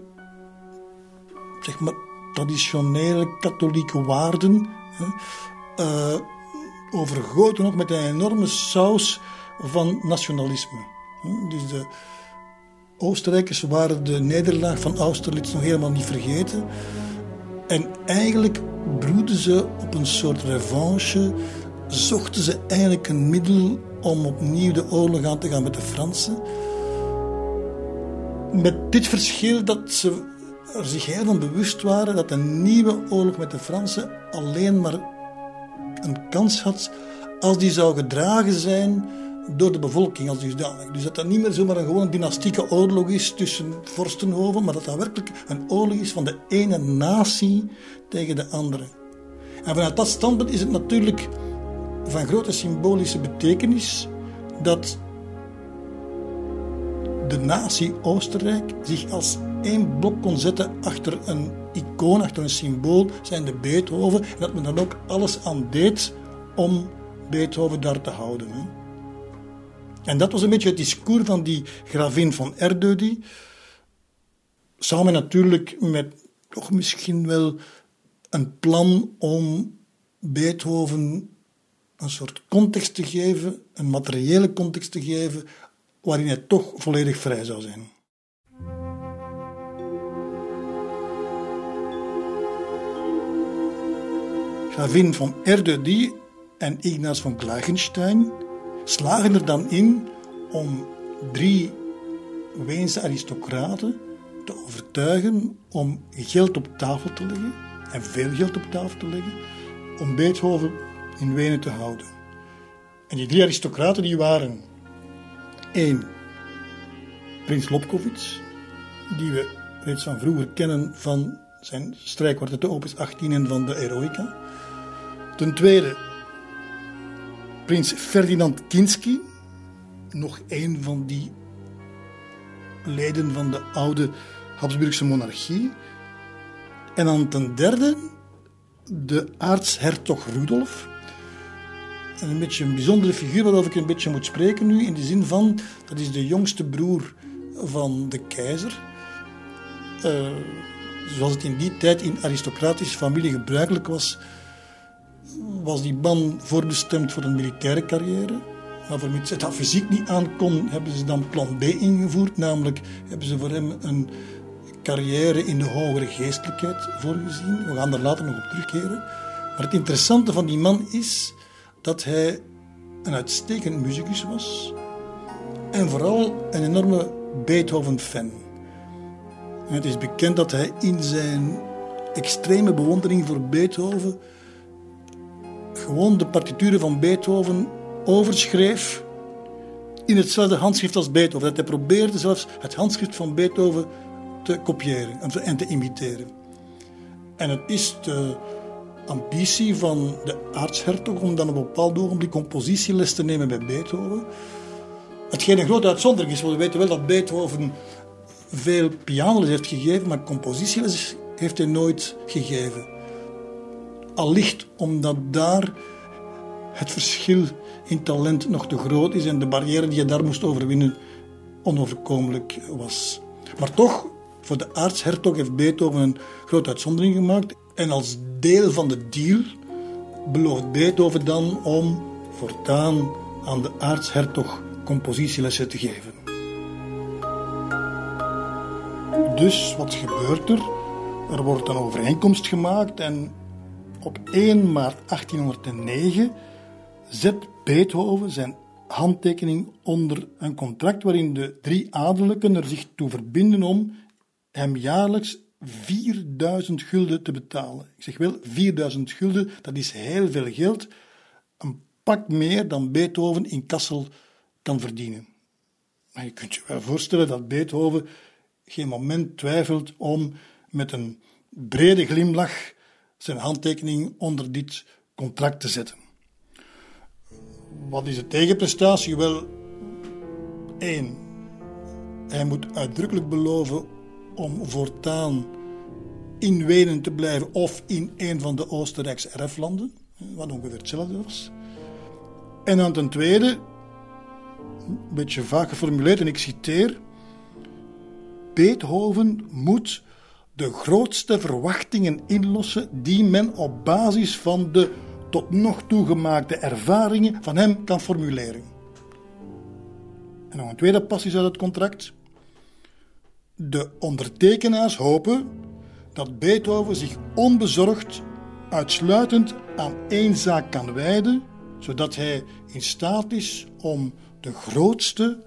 zeg maar, traditionele katholieke waarden. Uh, overgoten ook met een enorme saus van nationalisme. Dus de Oostenrijkers waren de nederlaag van Austerlitz nog helemaal niet vergeten. En eigenlijk broeden ze op een soort revanche, zochten ze eigenlijk een middel om opnieuw de oorlog aan te gaan met de Fransen. Met dit verschil dat ze er zich heel van bewust waren dat een nieuwe oorlog met de Fransen alleen maar een kans had als die zou gedragen zijn door de bevolking als dusdanig. Dus dat dat niet meer zomaar een gewoon dynastieke oorlog is tussen vorstenhoven, maar dat dat werkelijk een oorlog is van de ene natie tegen de andere. En vanuit dat standpunt is het natuurlijk van grote symbolische betekenis dat de natie Oostenrijk zich als één blok kon zetten achter een icoon, achter een symbool, zijn de Beethoven. En dat men dan ook alles aan deed om Beethoven daar te houden. Hè. En dat was een beetje het discours van die gravin van Erdödy. Samen natuurlijk met toch misschien wel een plan om Beethoven een soort context te geven, een materiële context te geven, waarin hij toch volledig vrij zou zijn. Gravin van Erdödy en Ignaz van Klagenstein slagen er dan in om drie Weense aristocraten te overtuigen om geld op tafel te leggen, en veel geld op tafel te leggen, om Beethoven in Wenen te houden. En die drie aristocraten die waren één, prins Lobkowitz, die we reeds van vroeger kennen van zijn strijkkwartet opus 18 en van de Eroica. Ten tweede, prins Ferdinand Kinski, nog een van die leden van de oude Habsburgse monarchie. En dan ten derde de aartshertog Rudolf. Een beetje een bijzondere figuur waarover ik een beetje moet spreken nu, in de zin van, dat is de jongste broer van de keizer. Uh, zoals het in die tijd in aristocratische familie gebruikelijk was, was die man voorbestemd voor een militaire carrière. Maar voor het dat fysiek niet aankon, hebben ze dan plan B ingevoerd. Namelijk hebben ze voor hem een carrière in de hogere geestelijkheid voorgezien. We gaan er later nog op terugkeren. Maar het interessante van die man is dat hij een uitstekend muzikus was. En vooral een enorme Beethoven-fan. het is bekend dat hij in zijn extreme bewondering voor Beethoven gewoon de partituren van Beethoven overschreef in hetzelfde handschrift als Beethoven. Dat hij probeerde zelfs het handschrift van Beethoven te kopiëren en te imiteren. En het is de ambitie van de aartshertog om dan op een bepaald ogenblik compositieles te nemen bij Beethoven. Hetgeen een grote uitzondering is, want we weten wel dat Beethoven veel pianoles heeft gegeven, maar compositieles heeft hij nooit gegeven. Allicht omdat daar het verschil in talent nog te groot is en de barrière die je daar moest overwinnen onoverkomelijk was. Maar toch, voor de aartshertog heeft Beethoven een grote uitzondering gemaakt. En als deel van de deal belooft Beethoven dan om voortaan aan de aartshertog compositielessen te geven. Dus wat gebeurt er? Er wordt een overeenkomst gemaakt en op 1 maart 1809 zet Beethoven zijn handtekening onder een contract waarin de drie adellijken er zich toe verbinden om hem jaarlijks 4000 gulden te betalen. Ik zeg wel 4000 gulden, dat is heel veel geld. Een pak meer dan Beethoven in Kassel kan verdienen. Maar je kunt je wel voorstellen dat Beethoven geen moment twijfelt om met een brede glimlach zijn handtekening onder dit contract te zetten. Wat is de tegenprestatie? Wel, één, hij moet uitdrukkelijk beloven om voortaan in Wenen te blijven of in een van de Oostenrijkse erflanden, wat ongeveer hetzelfde was. En dan ten tweede, een beetje vaak geformuleerd en ik citeer, Beethoven moet de grootste verwachtingen inlossen die men op basis van de tot nog toe gemaakte ervaringen van hem kan formuleren. En nog een tweede passus uit het contract. De ondertekenaars hopen dat Beethoven zich onbezorgd uitsluitend aan één zaak kan wijden, zodat hij in staat is om de grootste,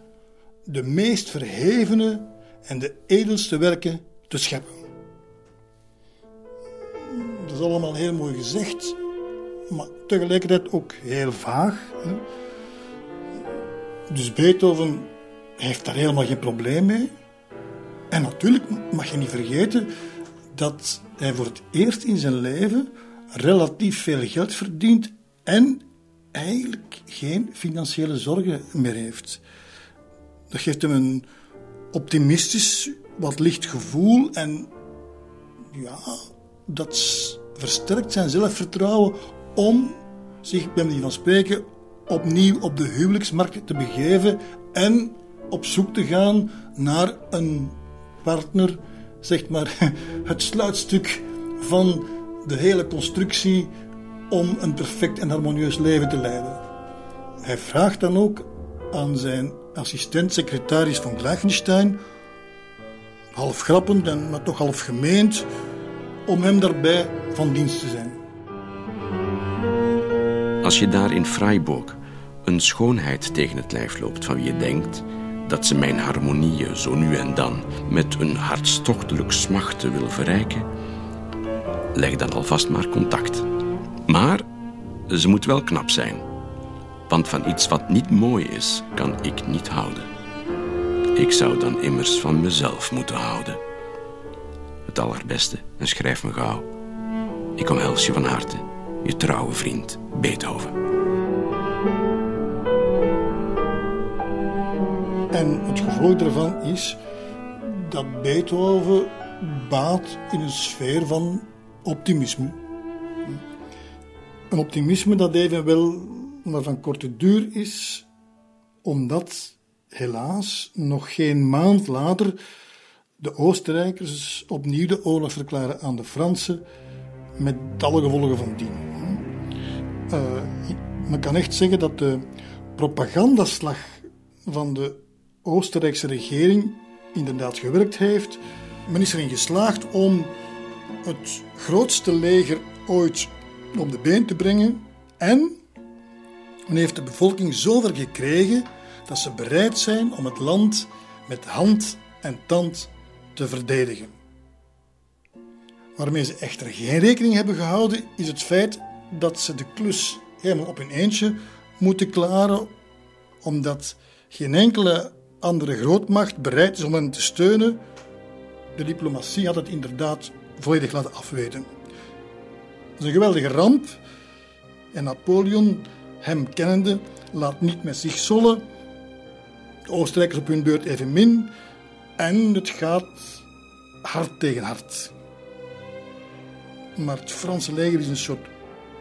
de meest verhevene en de edelste werken te scheppen. Dat is allemaal heel mooi gezegd, maar tegelijkertijd ook heel vaag. Hè? Dus Beethoven heeft daar helemaal geen probleem mee. En natuurlijk mag je niet vergeten dat hij voor het eerst in zijn leven relatief veel geld verdient en eigenlijk geen financiële zorgen meer heeft. Dat geeft hem een optimistisch, wat licht gevoel en ja, dat versterkt zijn zelfvertrouwen om zich, bij manier van spreken, opnieuw op de huwelijksmarkt te begeven en op zoek te gaan naar een partner, zeg maar het sluitstuk van de hele constructie om een perfect en harmonieus leven te leiden. Hij vraagt dan ook aan zijn assistent-secretaris van Gleichenstein, half grappend en maar toch half gemeend, om hem daarbij van dienst te zijn. Als je daar in Freiburg een schoonheid tegen het lijf loopt van wie je denkt dat ze mijn harmonieën zo nu en dan met een hartstochtelijk smachten wil verrijken, leg dan alvast maar contact. Maar ze moet wel knap zijn, want van iets wat niet mooi is, kan ik niet houden. Ik zou dan immers van mezelf moeten houden. Het allerbeste, en schrijf me gauw. Ik omhels je van harte, je trouwe vriend Beethoven. En het gevolg daarvan is dat Beethoven baat in een sfeer van optimisme. Een optimisme dat evenwel maar van korte duur is, omdat helaas nog geen maand later de Oostenrijkers opnieuw de oorlog verklaren aan de Fransen, met alle gevolgen van dien. Uh, men kan echt zeggen dat de propagandaslag van de Oostenrijkse regering inderdaad gewerkt heeft. Men is erin geslaagd om het grootste leger ooit op de been te brengen. En men heeft de bevolking zover gekregen dat ze bereid zijn om het land met hand en tand te verdedigen. Waarmee ze echter geen rekening hebben gehouden, is het feit dat ze de klus helemaal op hun eentje moeten klaren, omdat geen enkele andere grootmacht bereid is om hen te steunen. De diplomatie had het inderdaad volledig laten afweten. Dat is een geweldige ramp. En Napoleon, hem kennende, laat niet met zich zollen. De Oostenrijkers op hun beurt evenmin. En het gaat hard tegen hard. Maar het Franse leger is een soort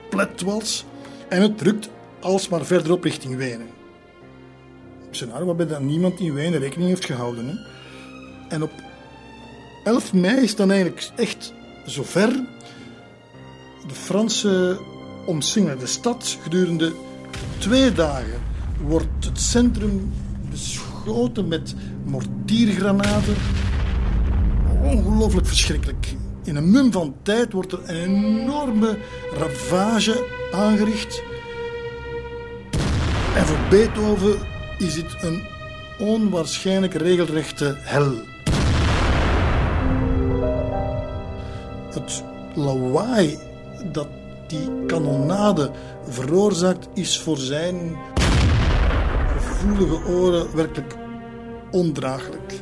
pletwals en het drukt alsmaar verderop richting Wenen. Scenario waarbij dan niemand in Wenen rekening heeft gehouden. Hè. En op 11 mei is dan eigenlijk echt zover. De Fransen omsingelen de stad. Gedurende twee dagen wordt het centrum beschoten met mortiergranaten. Ongelooflijk verschrikkelijk. In een mum van tijd wordt er een enorme ravage aangericht. En voor Beethoven is dit een onwaarschijnlijk regelrechte hel. Het lawaai dat die kanonade veroorzaakt is voor zijn gevoelige oren werkelijk ondraaglijk.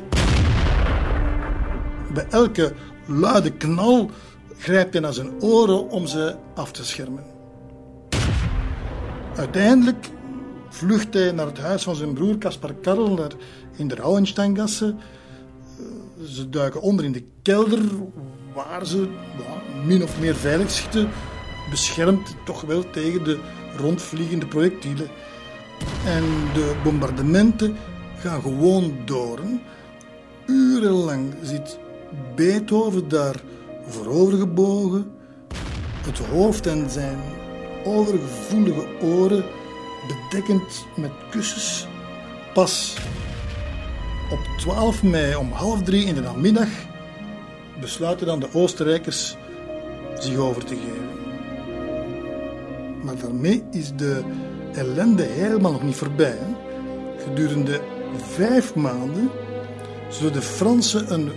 Bij elke luide knal grijpt hij naar zijn oren om ze af te schermen. Uiteindelijk vlucht hij naar het huis van zijn broer Kaspar Karl daar in de Rauensteingasse. Ze duiken onder in de kelder, waar ze min of meer veilig zitten, beschermd toch wel tegen de rondvliegende projectielen. En de bombardementen gaan gewoon door. Urenlang zit Beethoven daar voorovergebogen, het hoofd en zijn overgevoelige oren bedekkend met kussens. Pas op 12 mei om half drie in de namiddag besluiten dan de Oostenrijkers zich over te geven. Maar daarmee is de ellende helemaal nog niet voorbij. Hè? Gedurende vijf maanden zullen de Fransen een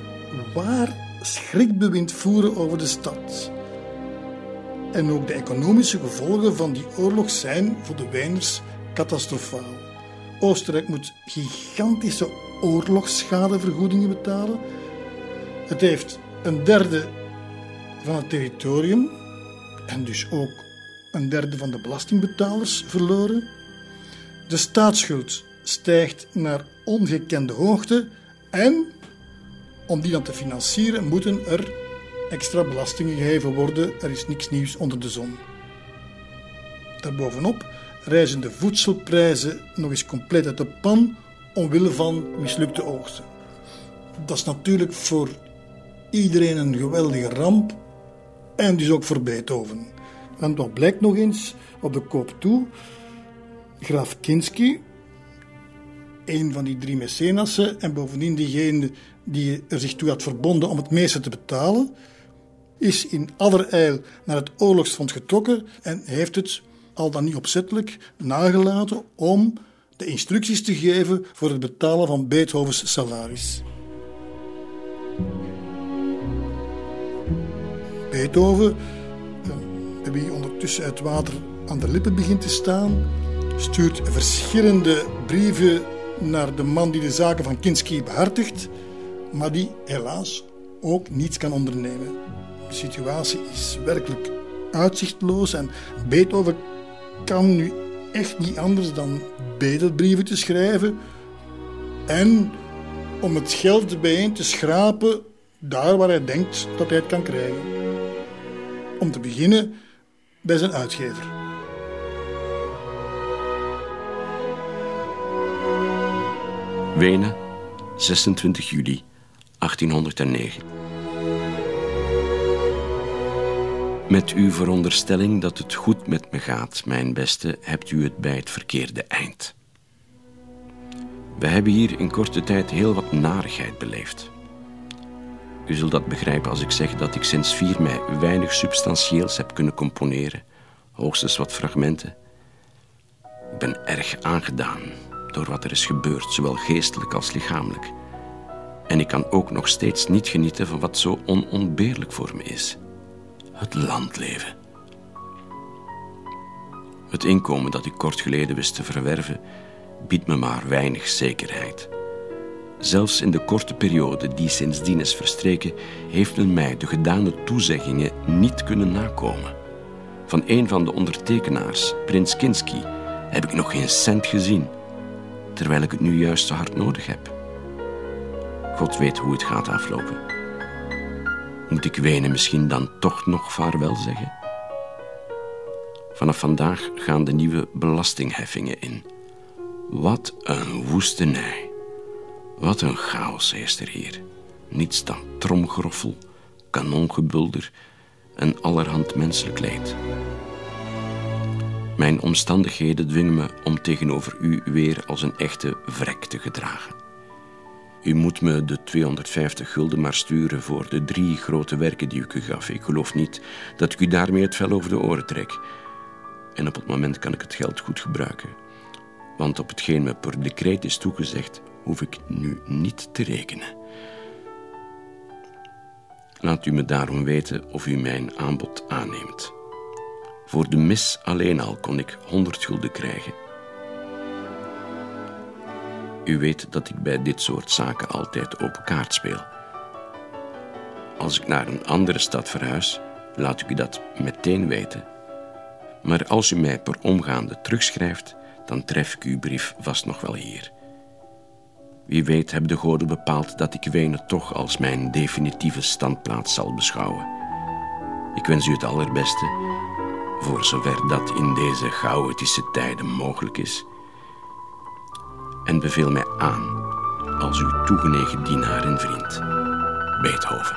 waar schrikbewind voeren over de stad. En ook de economische gevolgen van die oorlog zijn voor de Wijners catastrofaal. Oostenrijk moet gigantische oorlogsschadevergoedingen betalen. Het heeft een derde van het territorium en dus ook een derde van de belastingbetalers verloren. De staatsschuld stijgt naar ongekende hoogte en om die dan te financieren moeten er extra belastingen geheven worden. Er is niks nieuws onder de zon. Daarbovenop reizen de voedselprijzen nog eens compleet uit de pan omwille van mislukte oogsten. Dat is natuurlijk voor iedereen een geweldige ramp en dus ook voor Beethoven. Want wat blijkt nog eens op de koop toe? Graaf Kinski, een van die drie mecenassen en bovendien diegene die er zich toe had verbonden om het meeste te betalen, is in allerijl naar het oorlogsfonds getrokken en heeft het, al dan niet opzettelijk, nagelaten om de instructies te geven voor het betalen van Beethovens salaris. Beethoven, eh, wie ondertussen uit water aan de lippen begint te staan, stuurt verschillende brieven naar de man die de zaken van Kinski behartigt, maar die helaas ook niets kan ondernemen. De situatie is werkelijk uitzichtloos en Beethoven kan nu echt niet anders dan bedelbrieven te schrijven en om het geld bijeen te schrapen daar waar hij denkt dat hij het kan krijgen. Om te beginnen bij zijn uitgever. Wenen, 26 juli 1809. Met uw veronderstelling dat het goed met me gaat, mijn beste, hebt u het bij het verkeerde eind. We hebben hier in korte tijd heel wat narigheid beleefd. U zult dat begrijpen als ik zeg dat ik sinds 4 mei weinig substantieels heb kunnen componeren, hoogstens wat fragmenten. Ik ben erg aangedaan door wat er is gebeurd, zowel geestelijk als lichamelijk. En ik kan ook nog steeds niet genieten van wat zo onontbeerlijk voor me is: het landleven. Het inkomen dat ik kort geleden wist te verwerven, biedt me maar weinig zekerheid. Zelfs in de korte periode die sindsdien is verstreken, heeft men mij de gedane toezeggingen niet kunnen nakomen. Van een van de ondertekenaars, Prins Kinski, heb ik nog geen cent gezien, terwijl ik het nu juist zo hard nodig heb. God weet hoe het gaat aflopen. Moet ik Wenen misschien dan toch nog vaarwel zeggen? Vanaf vandaag gaan de nieuwe belastingheffingen in. Wat een woestenij. Wat een chaos is er hier. Niets dan tromgeroffel, kanongebulder en allerhand menselijk leed. Mijn omstandigheden dwingen me om tegenover u weer als een echte vrek te gedragen. U moet me de 250 gulden maar sturen voor de drie grote werken die ik u gaf. Ik geloof niet dat ik u daarmee het vel over de oren trek. En op het moment kan ik het geld goed gebruiken. Want op hetgeen me per decreet is toegezegd, hoef ik nu niet te rekenen. Laat u me daarom weten of u mijn aanbod aanneemt. Voor de mis alleen al kon ik 100 gulden krijgen. U weet dat ik bij dit soort zaken altijd open kaart speel. Als ik naar een andere stad verhuis, laat ik u dat meteen weten. Maar als u mij per omgaande terugschrijft, dan tref ik uw brief vast nog wel hier. Wie weet hebben de goden bepaald dat ik Wenen toch als mijn definitieve standplaats zal beschouwen. Ik wens u het allerbeste, voor zover dat in deze chaotische tijden mogelijk is. En beveel mij aan als uw toegenegen dienaar en vriend, Beethoven.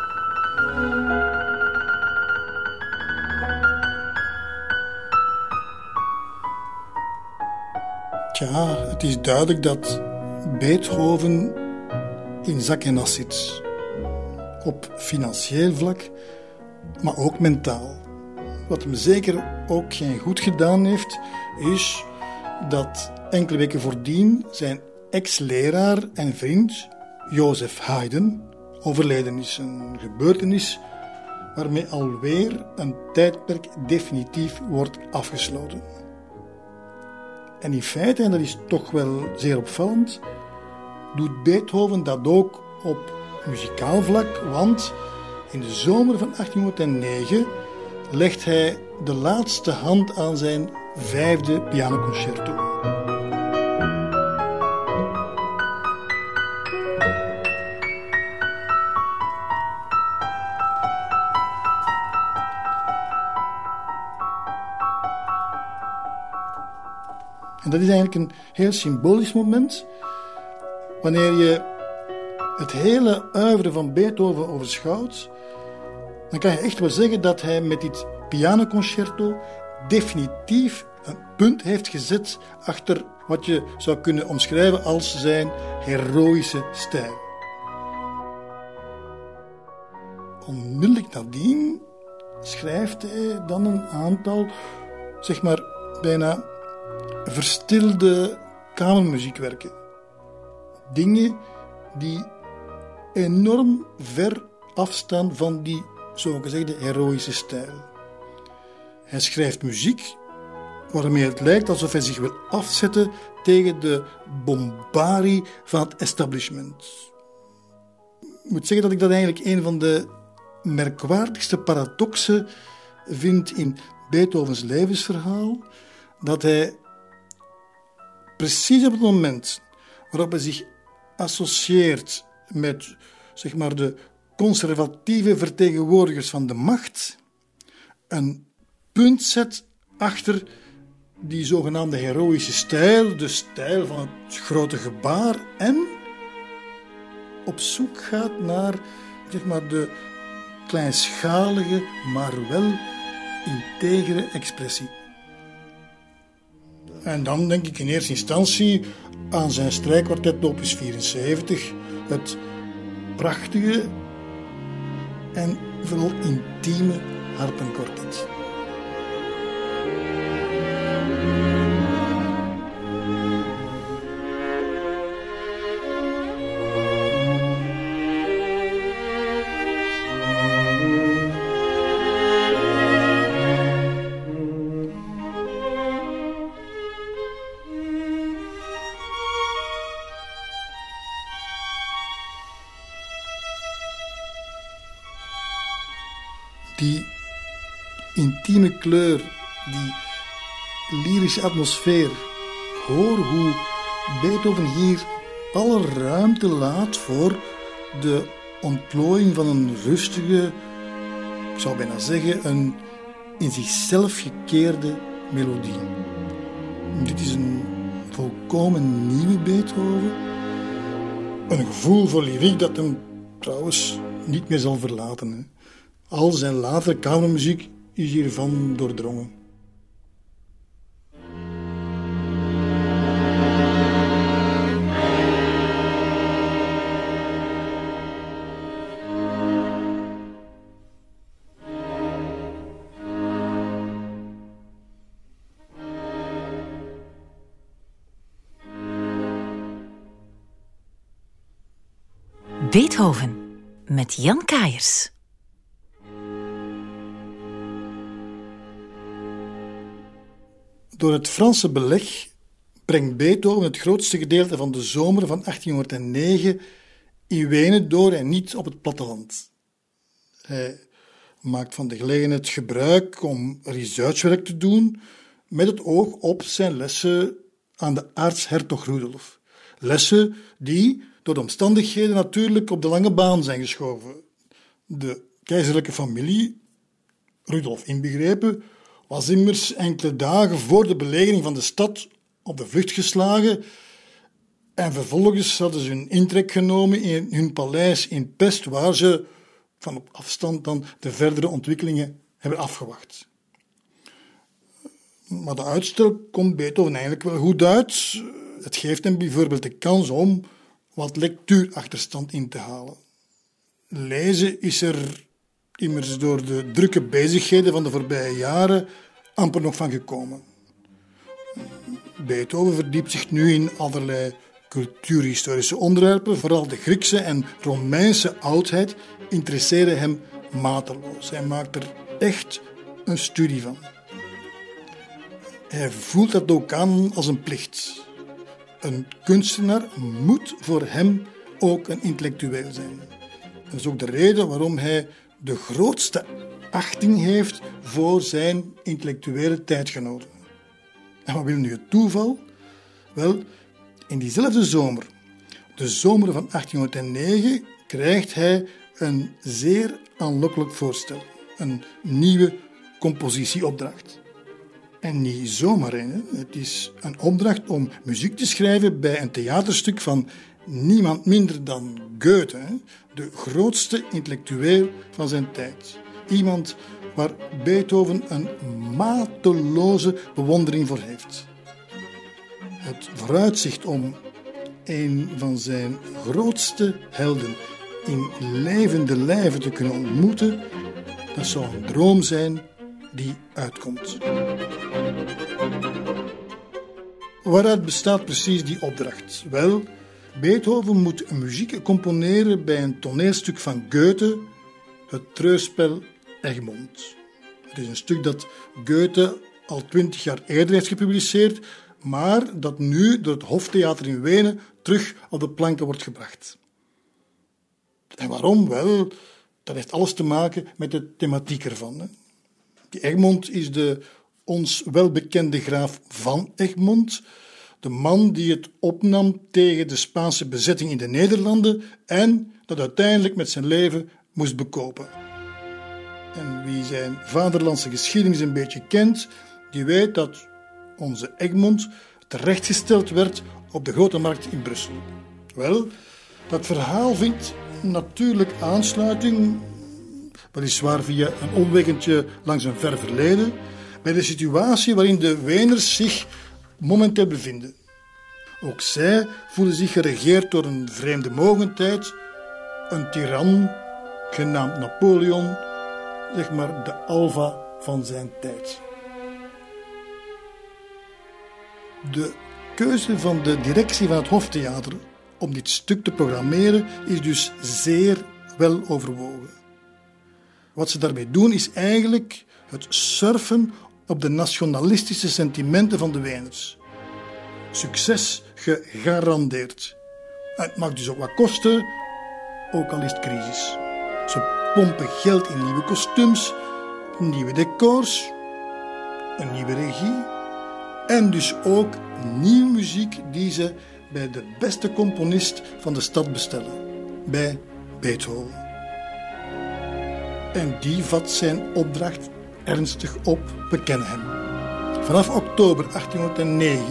Tja, het is duidelijk dat Beethoven in zak en as zit. Op financieel vlak, maar ook mentaal. Wat hem zeker ook geen goed gedaan heeft, is dat enkele weken voordien zijn ex-leraar en vriend Jozef Haydn overleden is. Een gebeurtenis waarmee alweer een tijdperk definitief wordt afgesloten. En in feite, en dat is toch wel zeer opvallend, doet Beethoven dat ook op muzikaal vlak, want in de zomer van 1809 legt hij de laatste hand aan zijn vijfde pianoconcerto. En dat is eigenlijk een heel symbolisch moment. Wanneer je het hele uiveren van Beethoven overschouwt, dan kan je echt wel zeggen dat hij met dit pianoconcerto definitief een punt heeft gezet achter wat je zou kunnen omschrijven als zijn heroïsche stijl. Onmiddellijk nadien schrijft hij dan een aantal, zeg maar, bijna verstilde kamermuziekwerken. Dingen die enorm ver afstaan van die zogezegde heroïsche stijl. Hij schrijft muziek waarmee het lijkt alsof hij zich wil afzetten tegen de bombarie van het establishment. Ik moet zeggen dat ik dat eigenlijk een van de merkwaardigste paradoxen vind in Beethovens levensverhaal. Dat hij precies op het moment waarop hij zich associeert met zeg maar, de conservatieve vertegenwoordigers van de macht, een punt zet achter die zogenaamde heroïsche stijl, de stijl van het grote gebaar, en op zoek gaat naar zeg maar, de kleinschalige, maar wel integere expressie. En dan denk ik in eerste instantie aan zijn strijkkwartet opus 74, het prachtige en vooral intieme harpenkwartet. Atmosfeer. Hoor hoe Beethoven hier alle ruimte laat voor de ontplooiing van een rustige, ik zou bijna zeggen, een in zichzelf gekeerde melodie. Dit is een volkomen nieuwe Beethoven. Een gevoel voor lyriek dat hem trouwens niet meer zal verlaten. Al zijn latere kamermuziek is hiervan doordrongen. Beethoven met Jan Kaiers. Door het Franse beleg brengt Beethoven het grootste gedeelte van de zomer van 1809 in Wenen door en niet op het platteland. Hij maakt van de gelegenheid gebruik om researchwerk te doen met het oog op zijn lessen aan de aartshertog Rudolf. Lessen die door de omstandigheden natuurlijk op de lange baan zijn geschoven. De keizerlijke familie, Rudolf inbegrepen, was immers enkele dagen voor de belegering van de stad op de vlucht geslagen en vervolgens hadden ze hun intrek genomen in hun paleis in Pest, waar ze van op afstand dan de verdere ontwikkelingen hebben afgewacht. Maar de uitstel komt Beethoven eigenlijk wel goed uit. Het geeft hem bijvoorbeeld de kans om wat lectuurachterstand in te halen. Lezen is er immers door de drukke bezigheden van de voorbije jaren amper nog van gekomen. Beethoven verdiept zich nu in allerlei cultuurhistorische onderwerpen. Vooral de Griekse en Romeinse oudheid interesseren hem mateloos. Hij maakt er echt een studie van. Hij voelt dat ook aan als een plicht. Een kunstenaar moet voor hem ook een intellectueel zijn. Dat is ook de reden waarom hij de grootste achting heeft voor zijn intellectuele tijdgenoten. En wat wil nu het toeval? Wel, in diezelfde zomer, de zomer van 1809, krijgt hij een zeer aanlokkelijk voorstel. Een nieuwe compositieopdracht. En niet zomaar een. Het is een opdracht om muziek te schrijven bij een theaterstuk van niemand minder dan Goethe, de grootste intellectueel van zijn tijd. Iemand waar Beethoven een mateloze bewondering voor heeft. Het vooruitzicht om een van zijn grootste helden in levende lijven te kunnen ontmoeten, dat zou een droom zijn die uitkomt. Waaruit bestaat precies die opdracht? Wel, Beethoven moet muziek componeren bij een toneelstuk van Goethe, het treurspel Egmont. Het is een stuk dat Goethe al twintig jaar eerder heeft gepubliceerd, maar dat nu door het Hoftheater in Wenen terug op de planken wordt gebracht. En waarom? Wel, dat heeft alles te maken met de thematiek ervan. Egmond is de ons welbekende graaf van Egmond, de man die het opnam tegen de Spaanse bezetting in de Nederlanden en dat uiteindelijk met zijn leven moest bekopen. En wie zijn vaderlandse geschiedenis een beetje kent, die weet dat onze Egmond terechtgesteld werd op de grote markt in Brussel. Wel, dat verhaal vindt natuurlijk aansluiting, weliswaar via een omweggetje langs een ver verleden, bij de situatie waarin de Weners zich momenteel bevinden. Ook zij voelen zich geregeerd door een vreemde mogendheid, een tiran genaamd Napoleon, zeg maar de alfa van zijn tijd. De keuze van de directie van het Hoftheater om dit stuk te programmeren is dus zeer wel overwogen. Wat ze daarmee doen is eigenlijk het surfen op de nationalistische sentimenten van de Weners. Succes gegarandeerd. Het mag dus ook wat kosten, ook al is het crisis. Ze pompen geld in nieuwe kostuums, nieuwe decors, een nieuwe regie en dus ook nieuwe muziek die ze bij de beste componist van de stad bestellen, bij Beethoven. En die vat zijn opdracht ernstig op, we kennen hem. Vanaf oktober 1809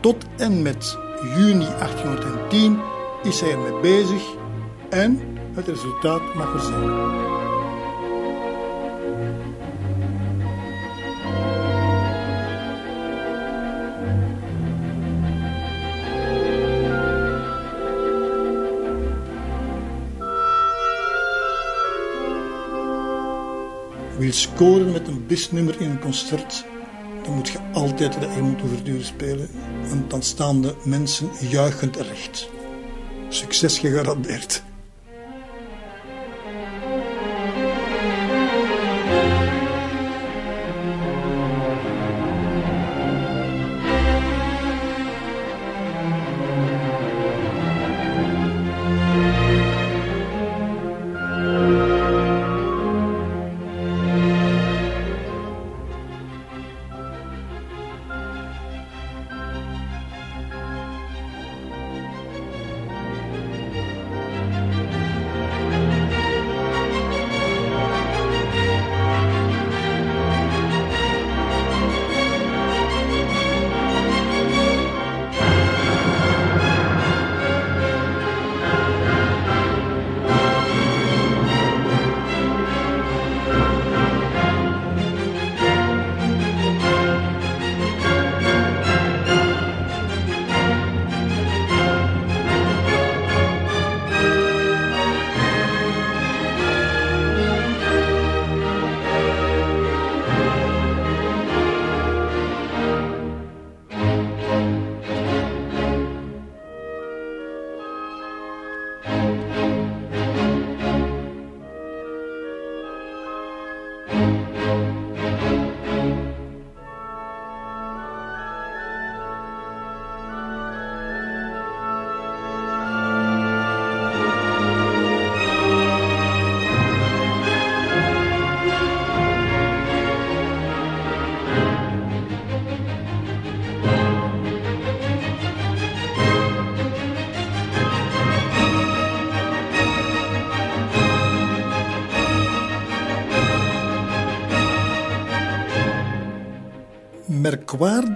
tot en met juni 1810 is hij ermee bezig en het resultaat mag er zijn. Scoren met een bisnummer in een concert, dan moet je altijd de Ouverture spelen. Want dan staan de mensen juichend recht. Succes gegarandeerd.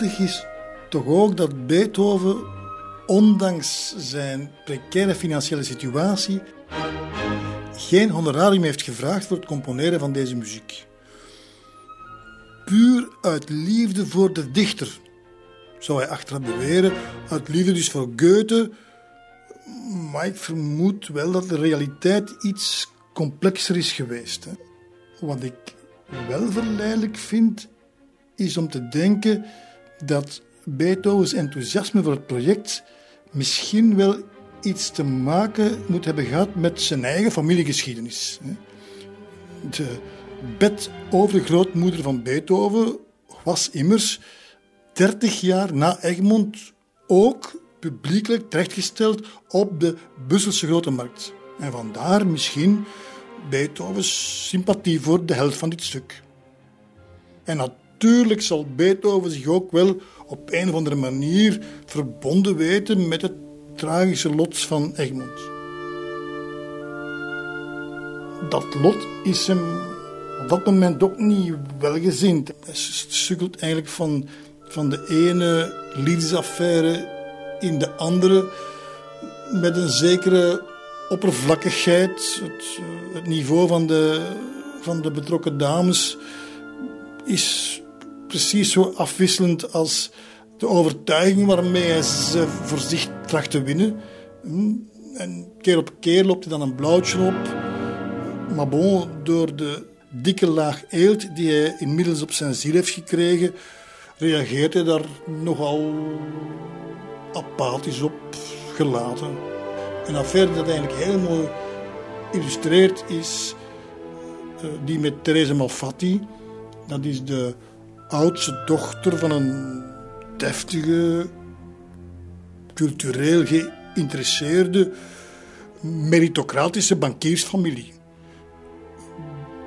Is toch ook dat Beethoven, ondanks zijn precaire financiële situatie, geen honorarium heeft gevraagd voor het componeren van deze muziek. Puur uit liefde voor de dichter, zou hij achteraf beweren, uit liefde dus voor Goethe. Maar ik vermoed wel dat de realiteit iets complexer is geweest. Wat ik wel verleidelijk vind, is om te denken dat Beethovens enthousiasme voor het project misschien wel iets te maken moet hebben gehad met zijn eigen familiegeschiedenis. De bedovergrootmoeder van Beethoven was immers 30 jaar na Egmond ook publiekelijk terechtgesteld op de Brusselse grote markt. En vandaar misschien Beethovens sympathie voor de held van dit stuk. En natuurlijk zal Beethoven zich ook wel op een of andere manier verbonden weten met het tragische lot van Egmond. Dat lot is hem op dat moment ook niet welgezind. Hij sukkelt eigenlijk van, van de ene liefdesaffaire in de andere met een zekere oppervlakkigheid. Het, het niveau van de, van de betrokken dames is precies zo afwisselend als de overtuiging waarmee hij ze voor zich tracht te winnen. Hm? En keer op keer loopt hij dan een blauwtje op. Maar bon, door de dikke laag eelt die hij inmiddels op zijn ziel heeft gekregen, reageert hij daar nogal apathisch op, gelaten. Een affaire dat eigenlijk heel mooi illustreert is uh, die met Therese Malfatti. Dat is de oudste dochter van een deftige, cultureel geïnteresseerde, meritocratische bankiersfamilie.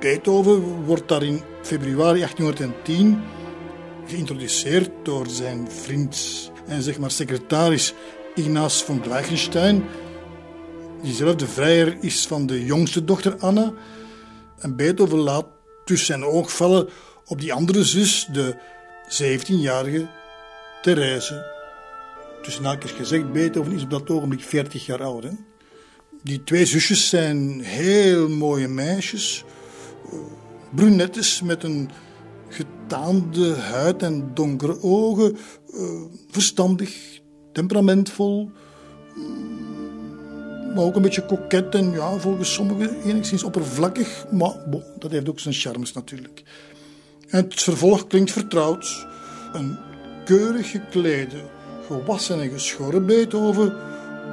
Beethoven wordt daar in februari 1810 geïntroduceerd door zijn vriend en zeg maar secretaris Ignace von Gleichenstein, die zelf de vrijer is van de jongste dochter Anna. En Beethoven laat dus zijn oog vallen op die andere zus, de 17-jarige Therese. Tussen haakjes gezegd, Beethoven is op dat ogenblik 40 jaar oud. Die twee zusjes zijn heel mooie meisjes. Brunettes met een getaande huid en donkere ogen. Verstandig, temperamentvol. Maar ook een beetje koket en ja, volgens sommigen enigszins oppervlakkig. Maar dat heeft ook zijn charmes natuurlijk. Het vervolg klinkt vertrouwd. Een keurig geklede, gewassen en geschoren Beethoven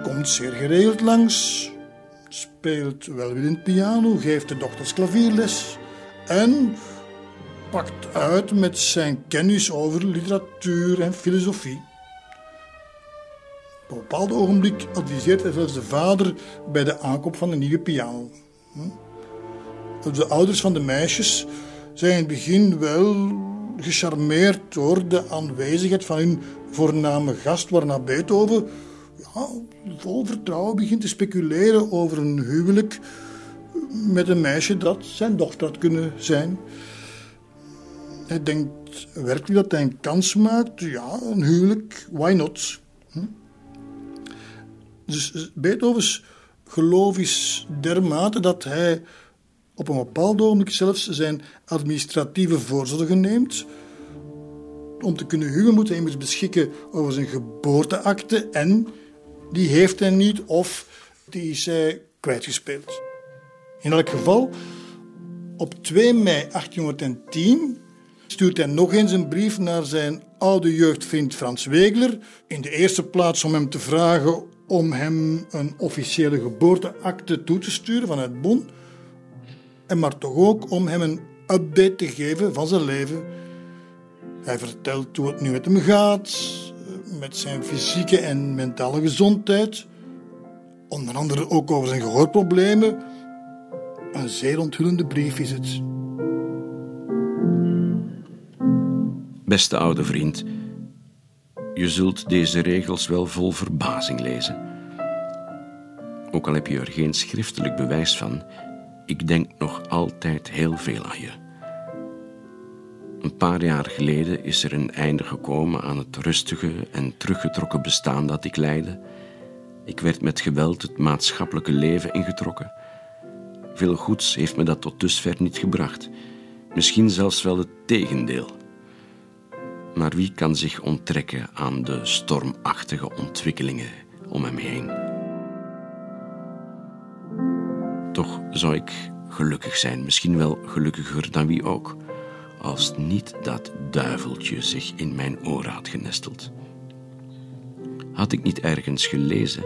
komt zeer geregeld langs, speelt welwillend piano, geeft de dochters klavierles en pakt uit met zijn kennis over literatuur en filosofie. Op een bepaald ogenblik adviseert hij zelfs de vader bij de aankoop van een nieuwe piano. Hm? De ouders van de meisjes zijn in het begin wel gecharmeerd door de aanwezigheid van hun voorname gast, waarna Beethoven ja, vol vertrouwen begint te speculeren over een huwelijk met een meisje dat zijn dochter had kunnen zijn. Hij denkt werkelijk dat hij een kans maakt. Ja, een huwelijk, why not? Hm? Dus Beethovens geloof is dermate dat hij op een bepaald ogenblik zelfs zijn administratieve voorzorgen neemt. Om te kunnen huwen moet hij immers beschikken over zijn geboorteakte en die heeft hij niet of die is hij kwijtgespeeld. In elk geval, op 2 mei 1810 stuurt hij nog eens een brief naar zijn oude jeugdvriend Frans Wegler. In de eerste plaats om hem te vragen om hem een officiële geboorteakte toe te sturen vanuit Bonn en maar toch ook om hem een update te geven van zijn leven. Hij vertelt hoe het nu met hem gaat, met zijn fysieke en mentale gezondheid, onder andere ook over zijn gehoorproblemen. Een zeer onthullende brief is het. Beste oude vriend, je zult deze regels wel vol verbazing lezen. Ook al heb je er geen schriftelijk bewijs van, ik denk nog altijd heel veel aan je. Een paar jaar geleden is er een einde gekomen aan het rustige en teruggetrokken bestaan dat ik leidde. Ik werd met geweld het maatschappelijke leven ingetrokken. Veel goeds heeft me dat tot dusver niet gebracht. Misschien zelfs wel het tegendeel. Maar wie kan zich onttrekken aan de stormachtige ontwikkelingen om hem heen? Toch zou ik gelukkig zijn, misschien wel gelukkiger dan wie ook, als niet dat duiveltje zich in mijn oren had genesteld. Had ik niet ergens gelezen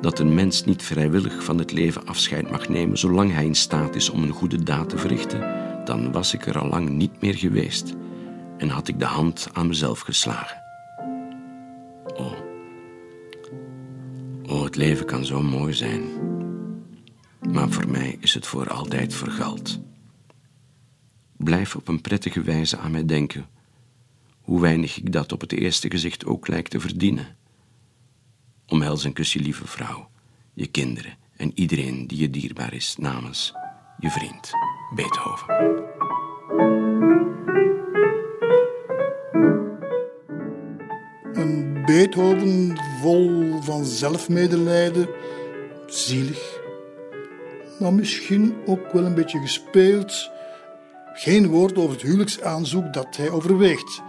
dat een mens niet vrijwillig van het leven afscheid mag nemen zolang hij in staat is om een goede daad te verrichten, dan was ik er al lang niet meer geweest en had ik de hand aan mezelf geslagen. Oh, oh het leven kan zo mooi zijn, maar voor mij is het voor altijd vergald. Blijf op een prettige wijze aan mij denken, hoe weinig ik dat op het eerste gezicht ook lijkt te verdienen. Omhels en kus je lieve vrouw, je kinderen en iedereen die je dierbaar is namens je vriend Beethoven. Een Beethoven vol van zelfmedelijden, zielig, maar misschien ook wel een beetje gespeeld. Geen woord over het huwelijksaanzoek dat hij overweegt.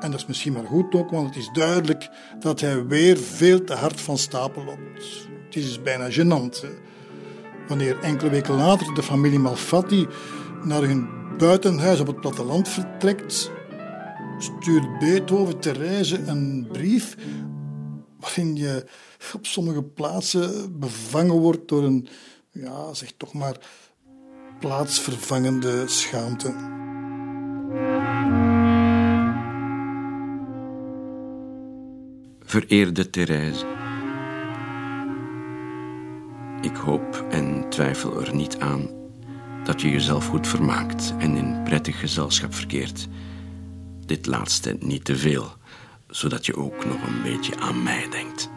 En dat is misschien maar goed ook, want het is duidelijk dat hij weer veel te hard van stapel loopt. Het is bijna gênant. Wanneer enkele weken later de familie Malfatti naar hun buitenhuis op het platteland vertrekt, stuurt Beethoven Therese een brief waarin je op sommige plaatsen bevangen wordt door een, ja, zeg toch maar, plaatsvervangende schaamte. Vereerde Therese. Ik hoop en twijfel er niet aan dat je jezelf goed vermaakt en in prettig gezelschap verkeert. Dit laatste niet te veel, zodat je ook nog een beetje aan mij denkt.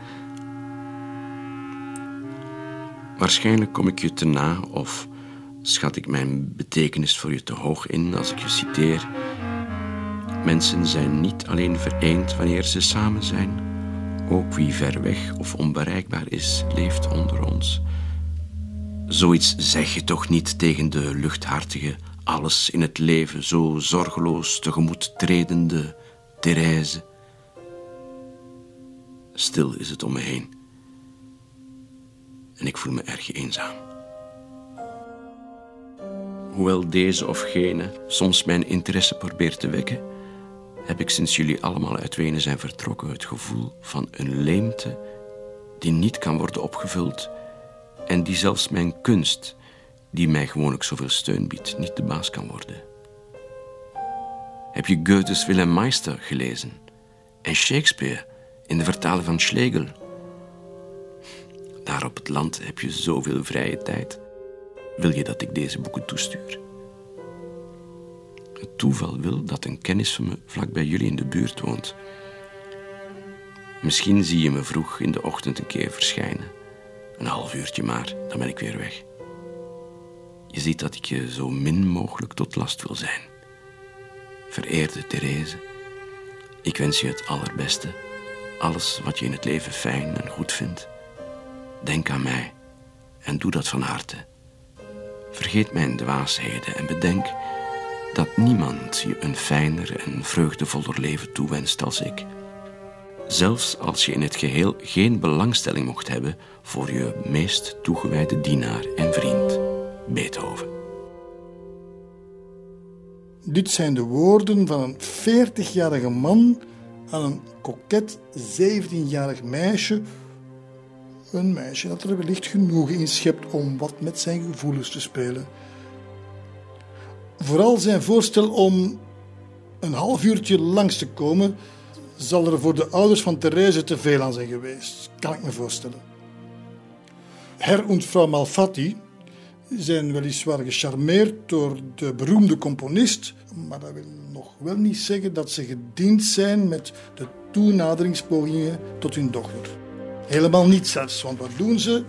Waarschijnlijk kom ik je te na of schat ik mijn betekenis voor je te hoog in als ik je citeer. Mensen zijn niet alleen vereend wanneer ze samen zijn. Ook wie ver weg of onbereikbaar is, leeft onder ons. Zoiets zeg je toch niet tegen de luchthartige, alles in het leven zo zorgeloos tegemoet tredende Therese. Stil is het om me heen. En ik voel me erg eenzaam. Hoewel deze of gene soms mijn interesse probeert te wekken, heb ik sinds jullie allemaal uit Wenen zijn vertrokken het gevoel van een leemte die niet kan worden opgevuld en die zelfs mijn kunst, die mij gewoonlijk zoveel steun biedt, niet de baas kan worden. Heb je Goethe's Willem Meister gelezen en Shakespeare in de vertaling van Schlegel? Daar op het land heb je zoveel vrije tijd. Wil je dat ik deze boeken toestuur? Het toeval wil dat een kennis van me vlak bij jullie in de buurt woont. Misschien zie je me vroeg in de ochtend een keer verschijnen. Een half uurtje maar, dan ben ik weer weg. Je ziet dat ik je zo min mogelijk tot last wil zijn. Vereerde Therese, ik wens je het allerbeste. Alles wat je in het leven fijn en goed vindt. Denk aan mij en doe dat van harte. Vergeet mijn dwaasheden en bedenk dat niemand je een fijner en vreugdevoller leven toewenst als ik. Zelfs als je in het geheel geen belangstelling mocht hebben voor je meest toegewijde dienaar en vriend, Beethoven. Dit zijn de woorden van een 40-jarige man aan een koket 17-jarig meisje. Een meisje dat er wellicht genoeg in schept om wat met zijn gevoelens te spelen. Vooral zijn voorstel om een half uurtje langs te komen, zal er voor de ouders van Therese te veel aan zijn geweest, kan ik me voorstellen. Herr und Frau Malfatti zijn weliswaar gecharmeerd door de beroemde componist, maar dat wil nog wel niet zeggen dat ze gediend zijn met de toenaderingspogingen tot hun dochter. Helemaal niet zelfs, want wat doen ze?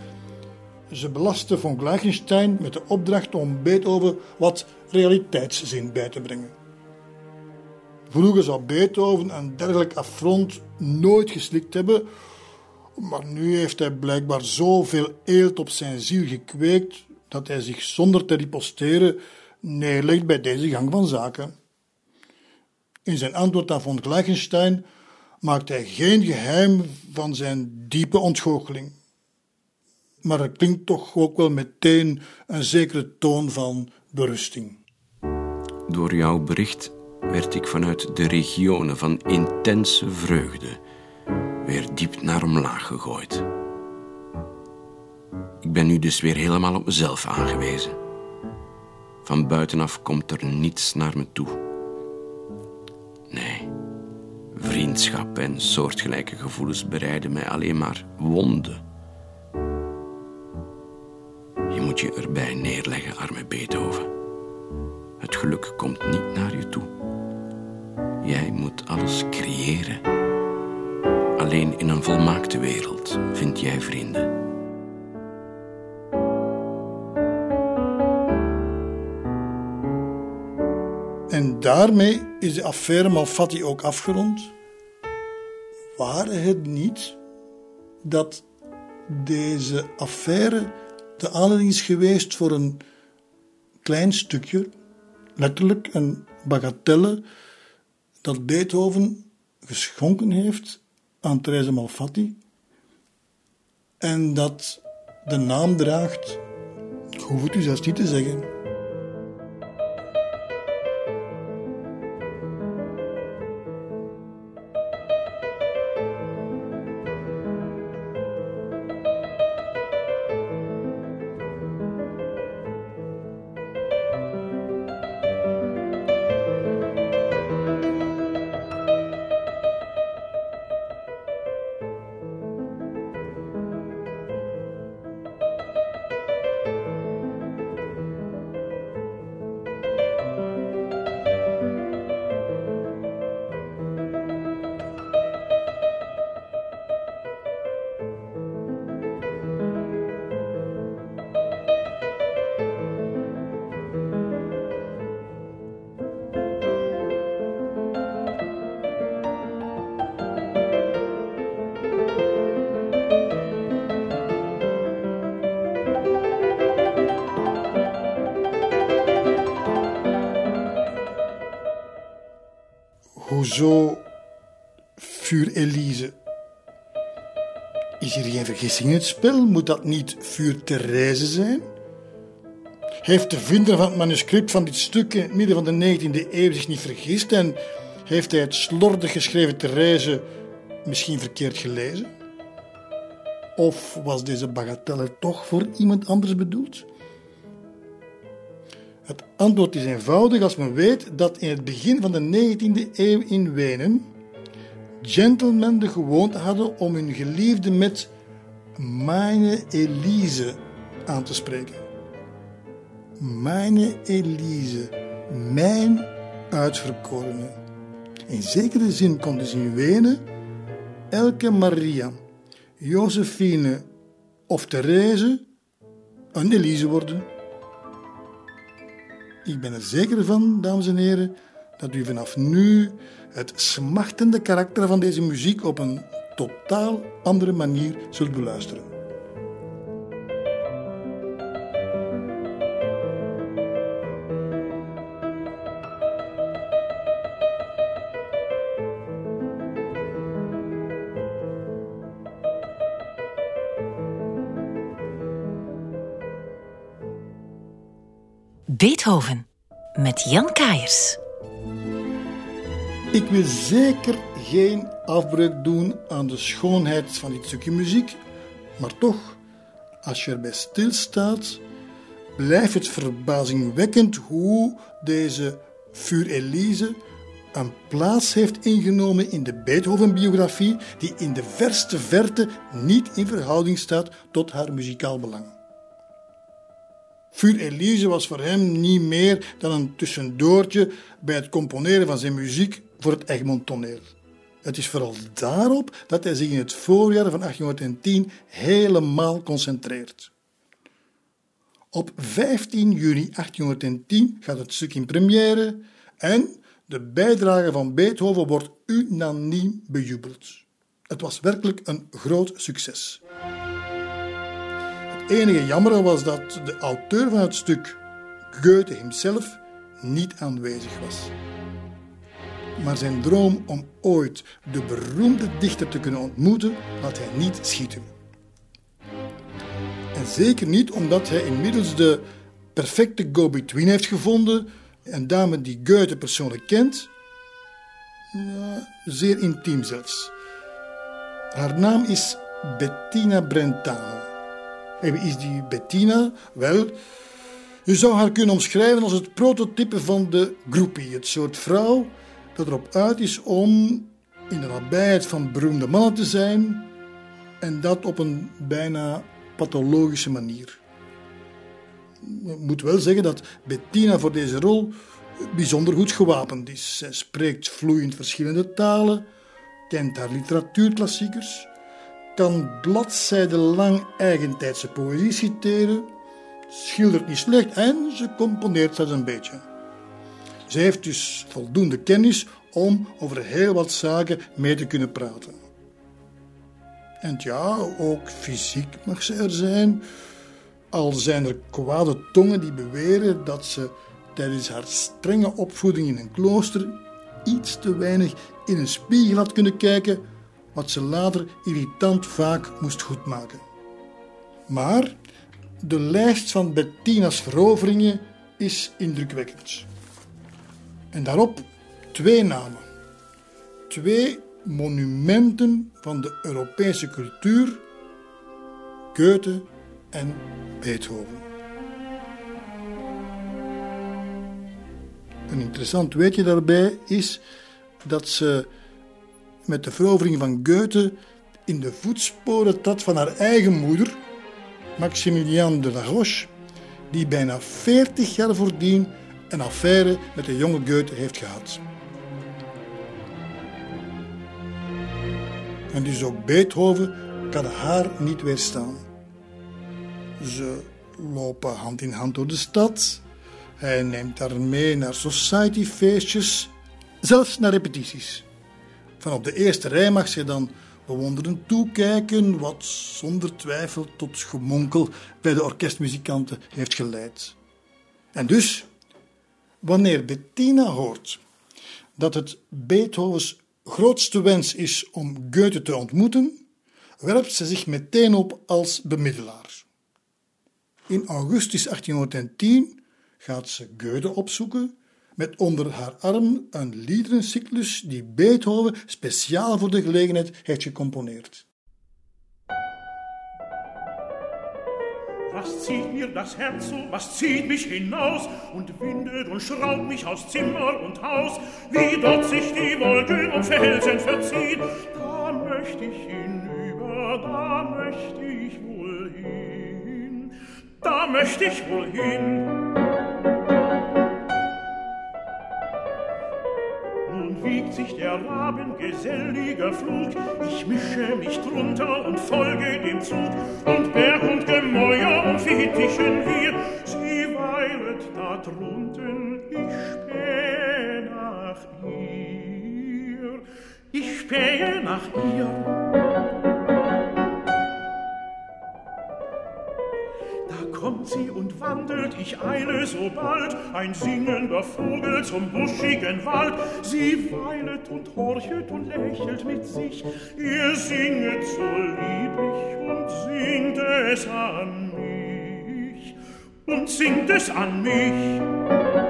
ze belastte von Gleichenstein met de opdracht om Beethoven wat realiteitszin bij te brengen. Vroeger zou Beethoven een dergelijk affront nooit geslikt hebben, maar nu heeft hij blijkbaar zoveel eelt op zijn ziel gekweekt dat hij zich zonder te riposteren neerlegt bij deze gang van zaken. In zijn antwoord aan von Gleichenstein maakt hij geen geheim van zijn diepe ontgoocheling. Maar er klinkt toch ook wel meteen een zekere toon van berusting. Door jouw bericht werd ik vanuit de regionen van intense vreugde weer diep naar omlaag gegooid. Ik ben nu dus weer helemaal op mezelf aangewezen. Van buitenaf komt er niets naar me toe. Nee, vriendschap en soortgelijke gevoelens bereiden mij alleen maar wonden. Je moet je erbij neerleggen, arme Beethoven. Het geluk komt niet naar je toe. Jij moet alles creëren. Alleen in een volmaakte wereld vind jij vrienden. Daarmee is de affaire Malfatti ook afgerond. Waren het niet dat deze affaire de aanleiding is geweest voor een klein stukje, letterlijk een bagatelle, dat Beethoven geschonken heeft aan Therese Malfatti en dat de naam draagt, ik hoef het u zelfs niet te zeggen, in het spel? Moet dat niet vuur Therese zijn? Heeft de vinder van het manuscript van dit stuk in het midden van de 19e eeuw zich niet vergist en heeft hij het slordig geschreven Therese misschien verkeerd gelezen? Of was deze bagatelle toch voor iemand anders bedoeld? Het antwoord is eenvoudig als men weet dat in het begin van de 19e eeuw in Wenen gentlemen de gewoonte hadden om hun geliefde met Meine Elise aan te spreken. Meine Elise, mijn uitverkorene. In zekere zin kon dus Wenen elke Maria, Josephine of Therese een Elise worden. Ik ben er zeker van, dames en heren, dat u vanaf nu het smachtende karakter van deze muziek op een totaal andere manier zult beluisteren. Beethoven met Jan Kaiers. Ik wil zeker geen afbreuk doen aan de schoonheid van dit stukje muziek, maar toch, als je erbij stilstaat, blijft het verbazingwekkend hoe deze Vuur Elise een plaats heeft ingenomen in de Beethoven-biografie die in de verste verte niet in verhouding staat tot haar muzikaal belang. Vuur Elise was voor hem niet meer dan een tussendoortje bij het componeren van zijn muziek voor het Egmont toneel. Het is vooral daarop dat hij zich in het voorjaar van 1810 helemaal concentreert. Op 15 juni 1810 gaat het stuk in première en de bijdrage van Beethoven wordt unaniem bejubeld. Het was werkelijk een groot succes. Het enige jammer was dat de auteur van het stuk, Goethe hemzelf, niet aanwezig was. Maar zijn droom om ooit de beroemde dichter te kunnen ontmoeten, had hij niet schieten. En zeker niet omdat hij inmiddels de perfecte go-between heeft gevonden, een dame die Goethe persoonlijk kent, zeer intiem zelfs. Haar naam is Bettina Brentano. En wie is die Bettina? Wel, je zou haar kunnen omschrijven als het prototype van de groupie. Het soort vrouw dat erop uit is om in de nabijheid van beroemde mannen te zijn en dat op een bijna pathologische manier. Ik moet wel zeggen dat Bettina voor deze rol bijzonder goed gewapend is. Zij spreekt vloeiend verschillende talen, kent haar literatuurklassiekers, kan bladzijdenlang eigentijdse poëzie citeren, schildert niet slecht en ze componeert zelfs een beetje. Ze heeft dus voldoende kennis om over heel wat zaken mee te kunnen praten. En ja, ook fysiek mag ze er zijn. Al zijn er kwade tongen die beweren dat ze tijdens haar strenge opvoeding in een klooster iets te weinig in een spiegel had kunnen kijken, wat ze later irritant vaak moest goedmaken. Maar de lijst van Bettina's veroveringen is indrukwekkend. En daarop twee namen. Twee monumenten van de Europese cultuur, Goethe en Beethoven. Een interessant weetje daarbij is dat ze met de verovering van Goethe in de voetsporen trad van haar eigen moeder, Maximiliane de la Roche, die bijna 40 jaar voordien een affaire met de jonge Goethe heeft gehad. En dus ook Beethoven kan haar niet weerstaan. Ze lopen hand in hand door de stad. Hij neemt haar mee naar societyfeestjes, zelfs naar repetities. Van op de eerste rij mag ze dan bewonderend toekijken, wat zonder twijfel tot gemonkel bij de orkestmuzikanten heeft geleid. En dus, wanneer Bettina hoort dat het Beethovens grootste wens is om Goethe te ontmoeten, werpt ze zich meteen op als bemiddelaar. In augustus 1810 gaat ze Goethe opzoeken met onder haar arm een liederencyclus die Beethoven speciaal voor de gelegenheid heeft gecomponeerd. Was zieht mir das Herz so, was zieht mich hinaus und windet und schraubt mich aus Zimmer und Haus, wie dort sich die Wolken und Felsen verziehen. Da möchte ich hinüber, da möchte ich wohl hin, da möchte ich wohl hin. Wiegt sich der Raben geselliger Flug. Ich mische mich drunter und folge dem Zug. Und Berg und Gemäuer und Fittichen wir. Sie weilet da drunten, ich spähe nach ihr. Ich spähe nach ihr. Kommt sie und wandelt, ich eile so bald, ein singender Vogel zum buschigen Wald. Sie weilet und horchet und lächelt mit sich, ihr singet so lieblich und singt es an mich, und singt es an mich.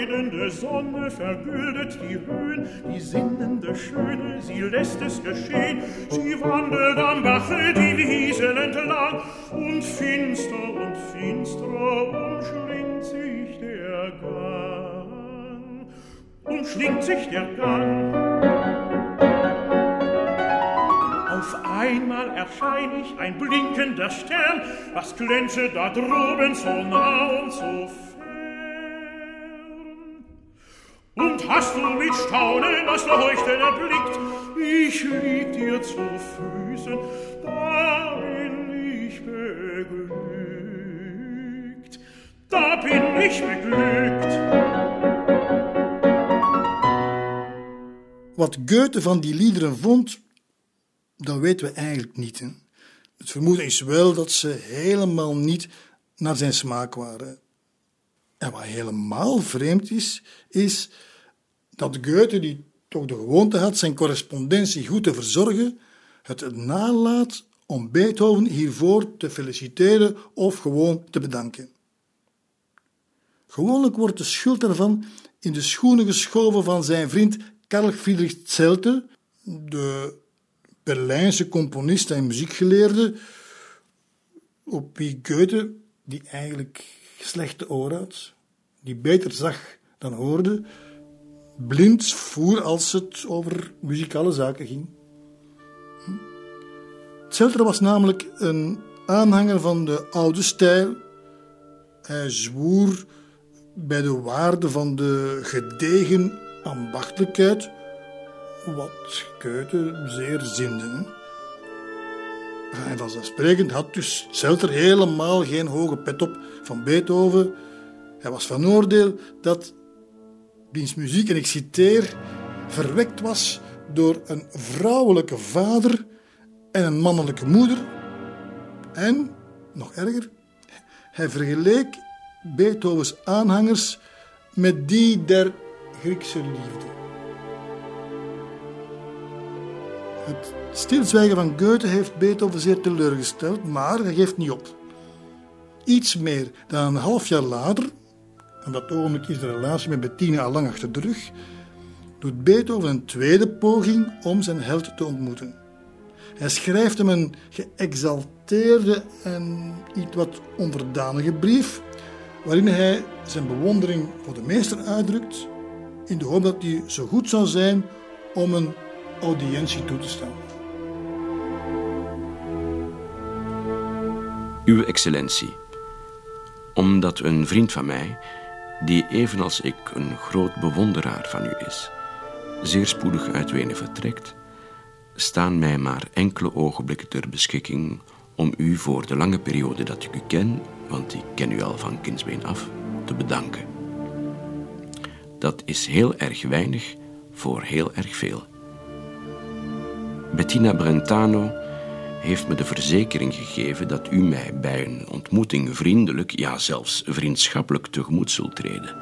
Scheidende Sonne vergüldet die Höhen, die sinnende Schöne, sie lässt es geschehen. Sie wandelt am Bache die Wiesen entlang, und finster und finstrer umschlingt sich der Gang. Umschlingt sich der Gang. Auf einmal erschein ich ein blinkender Stern, was glänze da droben so nah und so fern. Und hast du mit Staunen das Leuchten erblickt? Ich lieg dir zu Füßen, da bin ich beglückt. Da bin ich beglückt. Wat Goethe van die liederen vond, dat weten we eigenlijk niet. Het vermoeden is wel dat ze helemaal niet naar zijn smaak waren. En wat helemaal vreemd is, is dat Goethe, die toch de gewoonte had zijn correspondentie goed te verzorgen, het nalaat om Beethoven hiervoor te feliciteren of gewoon te bedanken. Gewoonlijk wordt de schuld daarvan in de schoenen geschoven van zijn vriend Karl Friedrich Zelte, de Berlijnse componist en muziekgeleerde, op wie Goethe, die eigenlijk slechte had, die beter zag dan hoorde, blind voer als het over muzikale zaken ging. Zelter was namelijk een aanhanger van de oude stijl. Hij zwoer bij de waarde van de gedegen ambachtelijkheid, wat Goethe zeer zinde. En vanzelfsprekend had dus Zelter helemaal geen hoge pet op van Beethoven. Hij was van oordeel dat wiens muziek, en ik citeer, verwekt was door een vrouwelijke vader en een mannelijke moeder. En, nog erger, hij vergeleek Beethovens aanhangers met die der Griekse liefde. Het stilzwijgen van Goethe heeft Beethoven zeer teleurgesteld, maar hij geeft niet op. Iets meer dan een half jaar later, op dat ogenblik is de relatie met Bettina al lang achter de rug, doet Beethoven een tweede poging om zijn held te ontmoeten. Hij schrijft hem een geëxalteerde en iets wat onverdanige brief, waarin hij zijn bewondering voor de meester uitdrukt, in de hoop dat hij zo goed zou zijn om een audiëntie toe te staan. Uw excellentie, omdat een vriend van mij, die evenals ik een groot bewonderaar van u is, zeer spoedig uit Wenen vertrekt, staan mij maar enkele ogenblikken ter beschikking om u voor de lange periode dat ik u ken, want ik ken u al van kindsbeen af, te bedanken. Dat is heel erg weinig voor heel erg veel. Bettina Brentano heeft me de verzekering gegeven dat u mij bij een ontmoeting vriendelijk, ja zelfs vriendschappelijk tegemoet zult treden.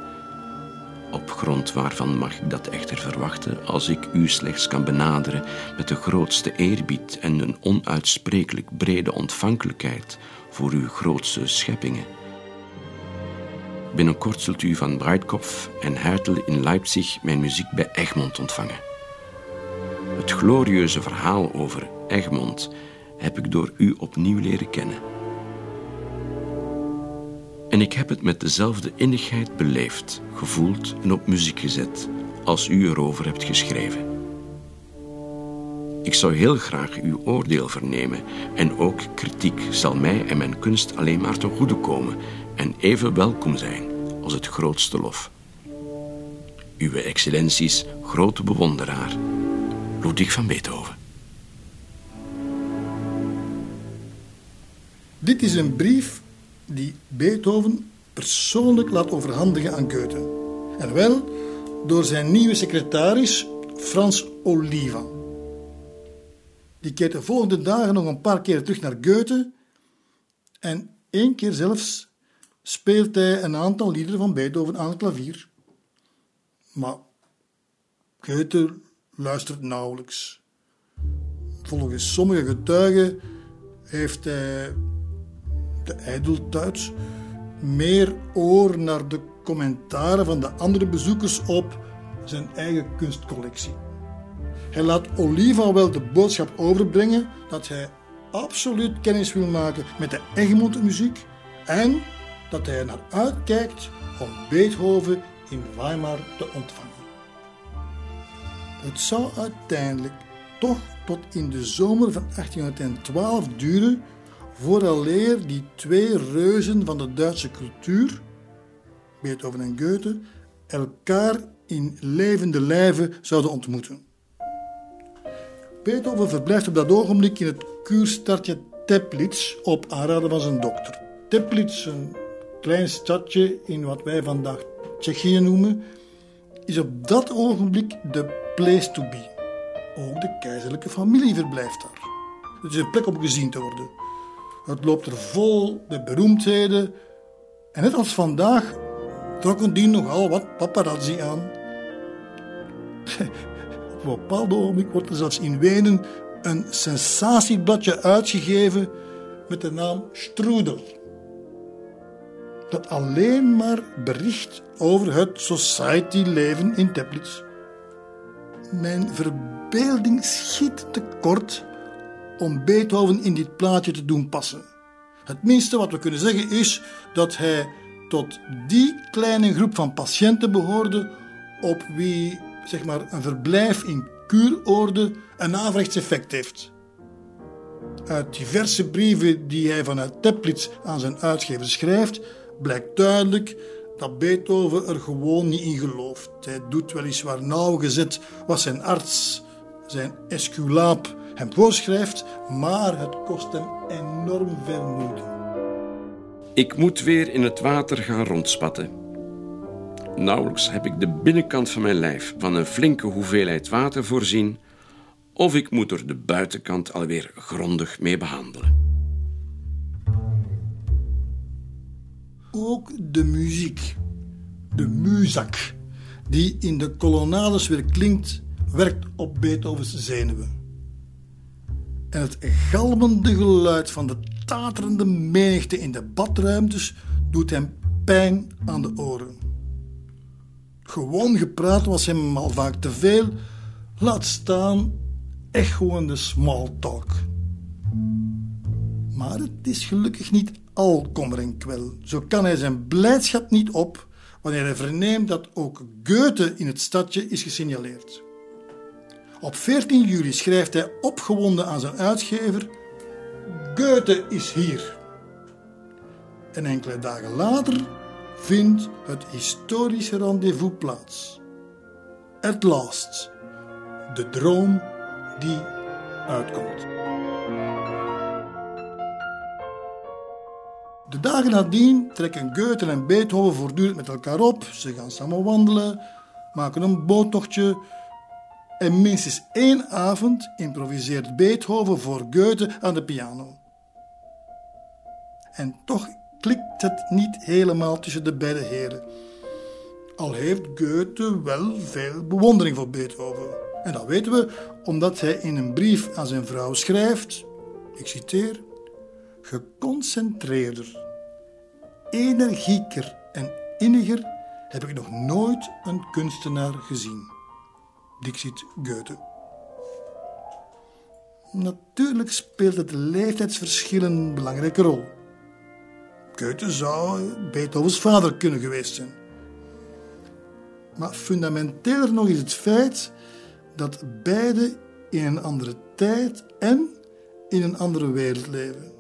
Op grond waarvan mag ik dat echter verwachten als ik u slechts kan benaderen met de grootste eerbied en een onuitsprekelijk brede ontvankelijkheid voor uw grootste scheppingen. Binnenkort zult u van Breitkopf en Hertel in Leipzig mijn muziek bij Egmond ontvangen. Het glorieuze verhaal over Egmond heb ik door u opnieuw leren kennen. En ik heb het met dezelfde innigheid beleefd, gevoeld en op muziek gezet als u erover hebt geschreven. Ik zou heel graag uw oordeel vernemen en ook kritiek zal mij en mijn kunst alleen maar ten goede komen en even welkom zijn als het grootste lof. Uw excellenties grote bewonderaar, Ludwig van Beethoven. Dit is een brief die Beethoven persoonlijk laat overhandigen aan Goethe. En wel door zijn nieuwe secretaris Frans Oliva. Die keert de volgende dagen nog een paar keer terug naar Goethe en één keer zelfs speelt hij een aantal liederen van Beethoven aan het klavier. Maar Goethe luistert nauwelijks. Volgens sommige getuigen heeft hij de ijdeltuits meer oor naar de commentaren van de andere bezoekers op zijn eigen kunstcollectie. Hij laat Oliva wel de boodschap overbrengen dat hij absoluut kennis wil maken met de Egmont muziek en dat hij naar uitkijkt om Beethoven in Weimar te ontvangen. Het zou uiteindelijk toch tot in de zomer van 1812 duren vooraleer die twee reuzen van de Duitse cultuur, Beethoven en Goethe, elkaar in levende lijven zouden ontmoeten. Beethoven verblijft op dat ogenblik in het kuurstadje Teplitz op aanraden van zijn dokter. Teplitz, een klein stadje in wat wij vandaag Tsjechië noemen, is op dat ogenblik de place to be. Ook de keizerlijke familie verblijft daar. Het is een plek om gezien te worden. Het loopt er vol met beroemdheden. En net als vandaag trokken die nogal wat paparazzi aan. Op een bepaald ogenblik wordt er zelfs in Wenen een sensatiebladje uitgegeven met de naam Strudel. Dat alleen maar bericht over het society-leven in Teplitz. Mijn verbeelding schiet tekort om Beethoven in dit plaatje te doen passen. Het minste wat we kunnen zeggen is dat hij tot die kleine groep van patiënten behoorde op wie zeg maar, een verblijf in kuuroorde een averechts effect heeft. Uit diverse brieven die hij vanuit Teplitz aan zijn uitgever schrijft, blijkt duidelijk dat Beethoven er gewoon niet in gelooft. Hij doet weliswaar nauwgezet wat zijn arts, zijn esculaap, hem voorschrijft, maar het kost hem enorm veel moeite. Ik moet weer in het water gaan rondspatten. Nauwelijks heb ik de binnenkant van mijn lijf van een flinke hoeveelheid water voorzien, of ik moet er de buitenkant alweer grondig mee behandelen. Ook de muziek, de muzak, die in de kolonnades weer klinkt, werkt op Beethovens zenuwen. En het galmende geluid van de taterende menigte in de badruimtes doet hem pijn aan de oren. Gewoon gepraat was hem al vaak te veel, laat staan echoende small talk. Maar het is gelukkig niet al kommer en kwel. Zo kan hij zijn blijdschap niet op wanneer hij verneemt dat ook Goethe in het stadje is gesignaleerd. Op 14 juli schrijft hij opgewonden aan zijn uitgever: Goethe is hier. En enkele dagen later vindt het historische rendezvous plaats. At last, de droom die uitkomt. De dagen nadien trekken Goethe en Beethoven voortdurend met elkaar op. Ze gaan samen wandelen, maken een boottochtje. En minstens één avond improviseert Beethoven voor Goethe aan de piano. En toch klikt het niet helemaal tussen de beide heren. Al heeft Goethe wel veel bewondering voor Beethoven. En dat weten we omdat hij in een brief aan zijn vrouw schrijft, ik citeer, geconcentreerder, energieker en inniger heb ik nog nooit een kunstenaar gezien. Dixit Goethe. Natuurlijk speelde de leeftijdsverschil een belangrijke rol. Goethe zou Beethovens vader kunnen geweest zijn. Maar fundamenteeler nog is het feit dat beide in een andere tijd en in een andere wereld leven.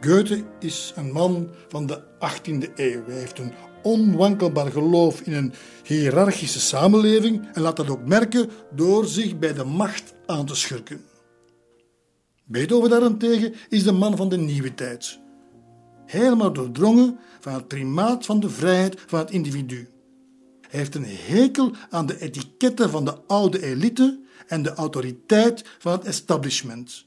Goethe is een man van de 18e eeuw. Hij heeft een onwankelbaar geloof in een hiërarchische samenleving en laat dat ook merken door zich bij de macht aan te schurken. Beethoven daarentegen is de man van de nieuwe tijd. Helemaal doordrongen van het primaat van de vrijheid van het individu. Hij heeft een hekel aan de etiketten van de oude elite en de autoriteit van het establishment.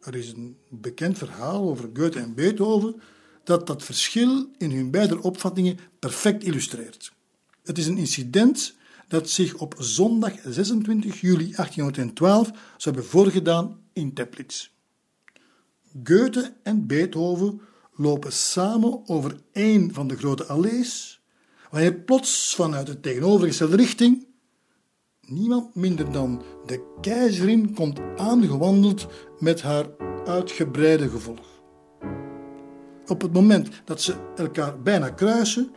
Er is een bekend verhaal over Goethe en Beethoven dat dat verschil in hun beide opvattingen perfect illustreert. Het is een incident dat zich op zondag 26 juli 1812 zou hebben voorgedaan in Teplitz. Goethe en Beethoven lopen samen over één van de grote allees, wanneer plots vanuit de tegenovergestelde richting niemand minder dan de keizerin komt aangewandeld met haar uitgebreide gevolg. Op het moment dat ze elkaar bijna kruisen,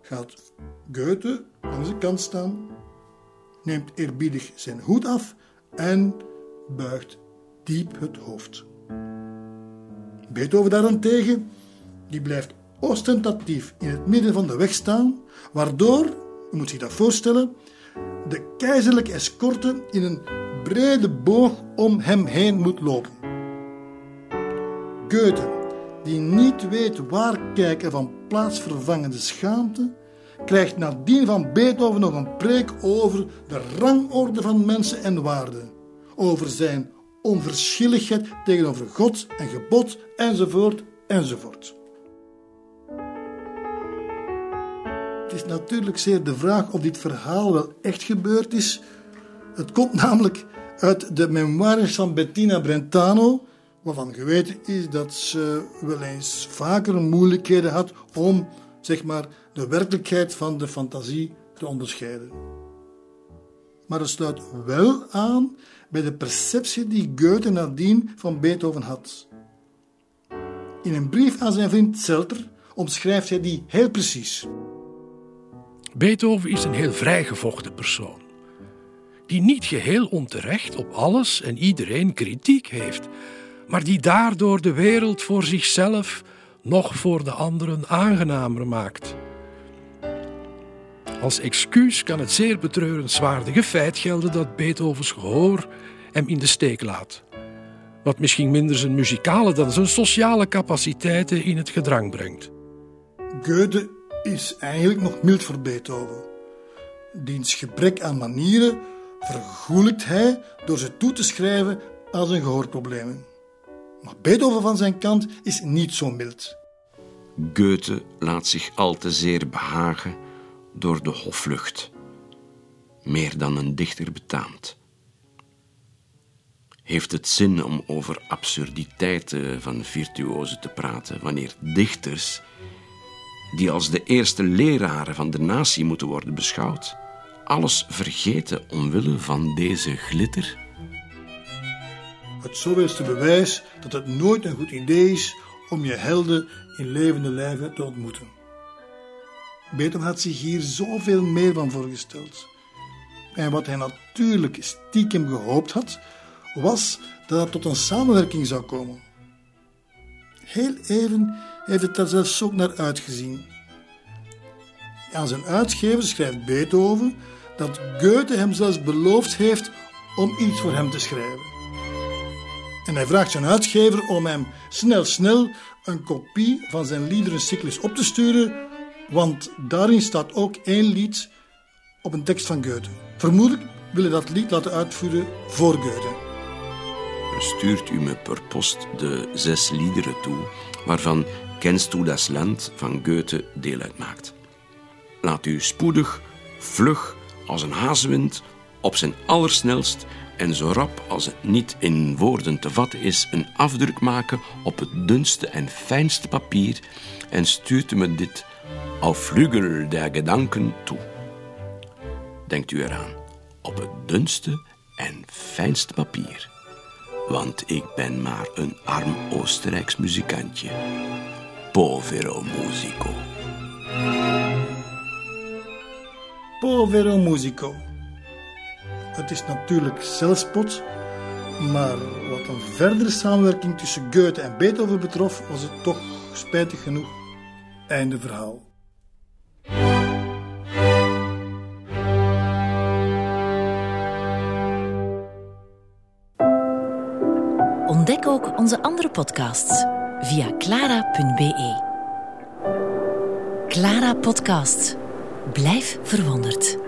gaat Goethe langs de kant staan, neemt eerbiedig zijn hoed af en buigt diep het hoofd. Beethoven daarentegen, die blijft ostentatief in het midden van de weg staan, waardoor U moet zich dat voorstellen. De keizerlijke escorte in een brede boog om hem heen moet lopen. Goethe, die niet weet waar kijken van plaatsvervangende schaamte, krijgt nadien van Beethoven nog een preek over de rangorde van mensen en waarden, over zijn onverschilligheid tegenover God en gebod, enzovoort, enzovoort. Het is natuurlijk zeer de vraag of dit verhaal wel echt gebeurd is. Het komt namelijk uit de memoires van Bettina Brentano, waarvan geweten is dat ze wel eens vaker moeilijkheden had om zeg maar, de werkelijkheid van de fantasie te onderscheiden. Maar het sluit wel aan bij de perceptie die Goethe nadien van Beethoven had. In een brief aan zijn vriend Zelter omschrijft hij die heel precies. Beethoven is een heel vrijgevochten persoon, die niet geheel onterecht op alles en iedereen kritiek heeft, maar die daardoor de wereld voor zichzelf nog voor de anderen aangenamer maakt. Als excuus kan het zeer betreurenswaardige feit gelden dat Beethovens gehoor hem in de steek laat. Wat misschien minder zijn muzikale dan zijn sociale capaciteiten in het gedrang brengt. Goethe is eigenlijk nog mild voor Beethoven. Diens gebrek aan manieren vergoelijkt hij door ze toe te schrijven aan zijn gehoorproblemen. Maar Beethoven van zijn kant is niet zo mild. Goethe laat zich al te zeer behagen door de hoflucht, meer dan een dichter betaamt. Heeft het zin om over absurditeiten van virtuozen te praten wanneer dichters, die als de eerste leraren van de natie moeten worden beschouwd, alles vergeten omwille van deze glitter? Het zoveelste bewijs dat het nooit een goed idee is om je helden in levende lijven te ontmoeten. Beethoven had zich hier zoveel meer van voorgesteld. En wat hij natuurlijk stiekem gehoopt had, was dat het tot een samenwerking zou komen. Heel even heeft het daar zelfs ook naar uitgezien. Aan zijn uitgever schrijft Beethoven dat Goethe hem zelfs beloofd heeft om iets voor hem te schrijven. En hij vraagt zijn uitgever om hem snel, snel een kopie van zijn liederencyclus op te sturen, want daarin staat ook één lied op een tekst van Goethe. Vermoedelijk wil hij dat lied laten uitvoeren voor Goethe. Stuurt u me per post de zes liederen toe, waarvan Kennst du das Land van Goethe deel uitmaakt. Laat u spoedig, vlug, als een hazewind, op zijn allersnelst en zo rap als het niet in woorden te vatten is, een afdruk maken op het dunste en fijnste papier en stuurt me dit auf der Gedanken toe. Denkt u eraan, op het dunste en fijnste papier. Want ik ben maar een arm Oostenrijks muzikantje. Povero musico. Povero musico. Het is natuurlijk zelfspot, maar wat een verdere samenwerking tussen Goethe en Beethoven betrof, was het toch spijtig genoeg einde verhaal. Ontdek ook onze andere podcasts via clara.be. Clara Podcast. Blijf verwonderd.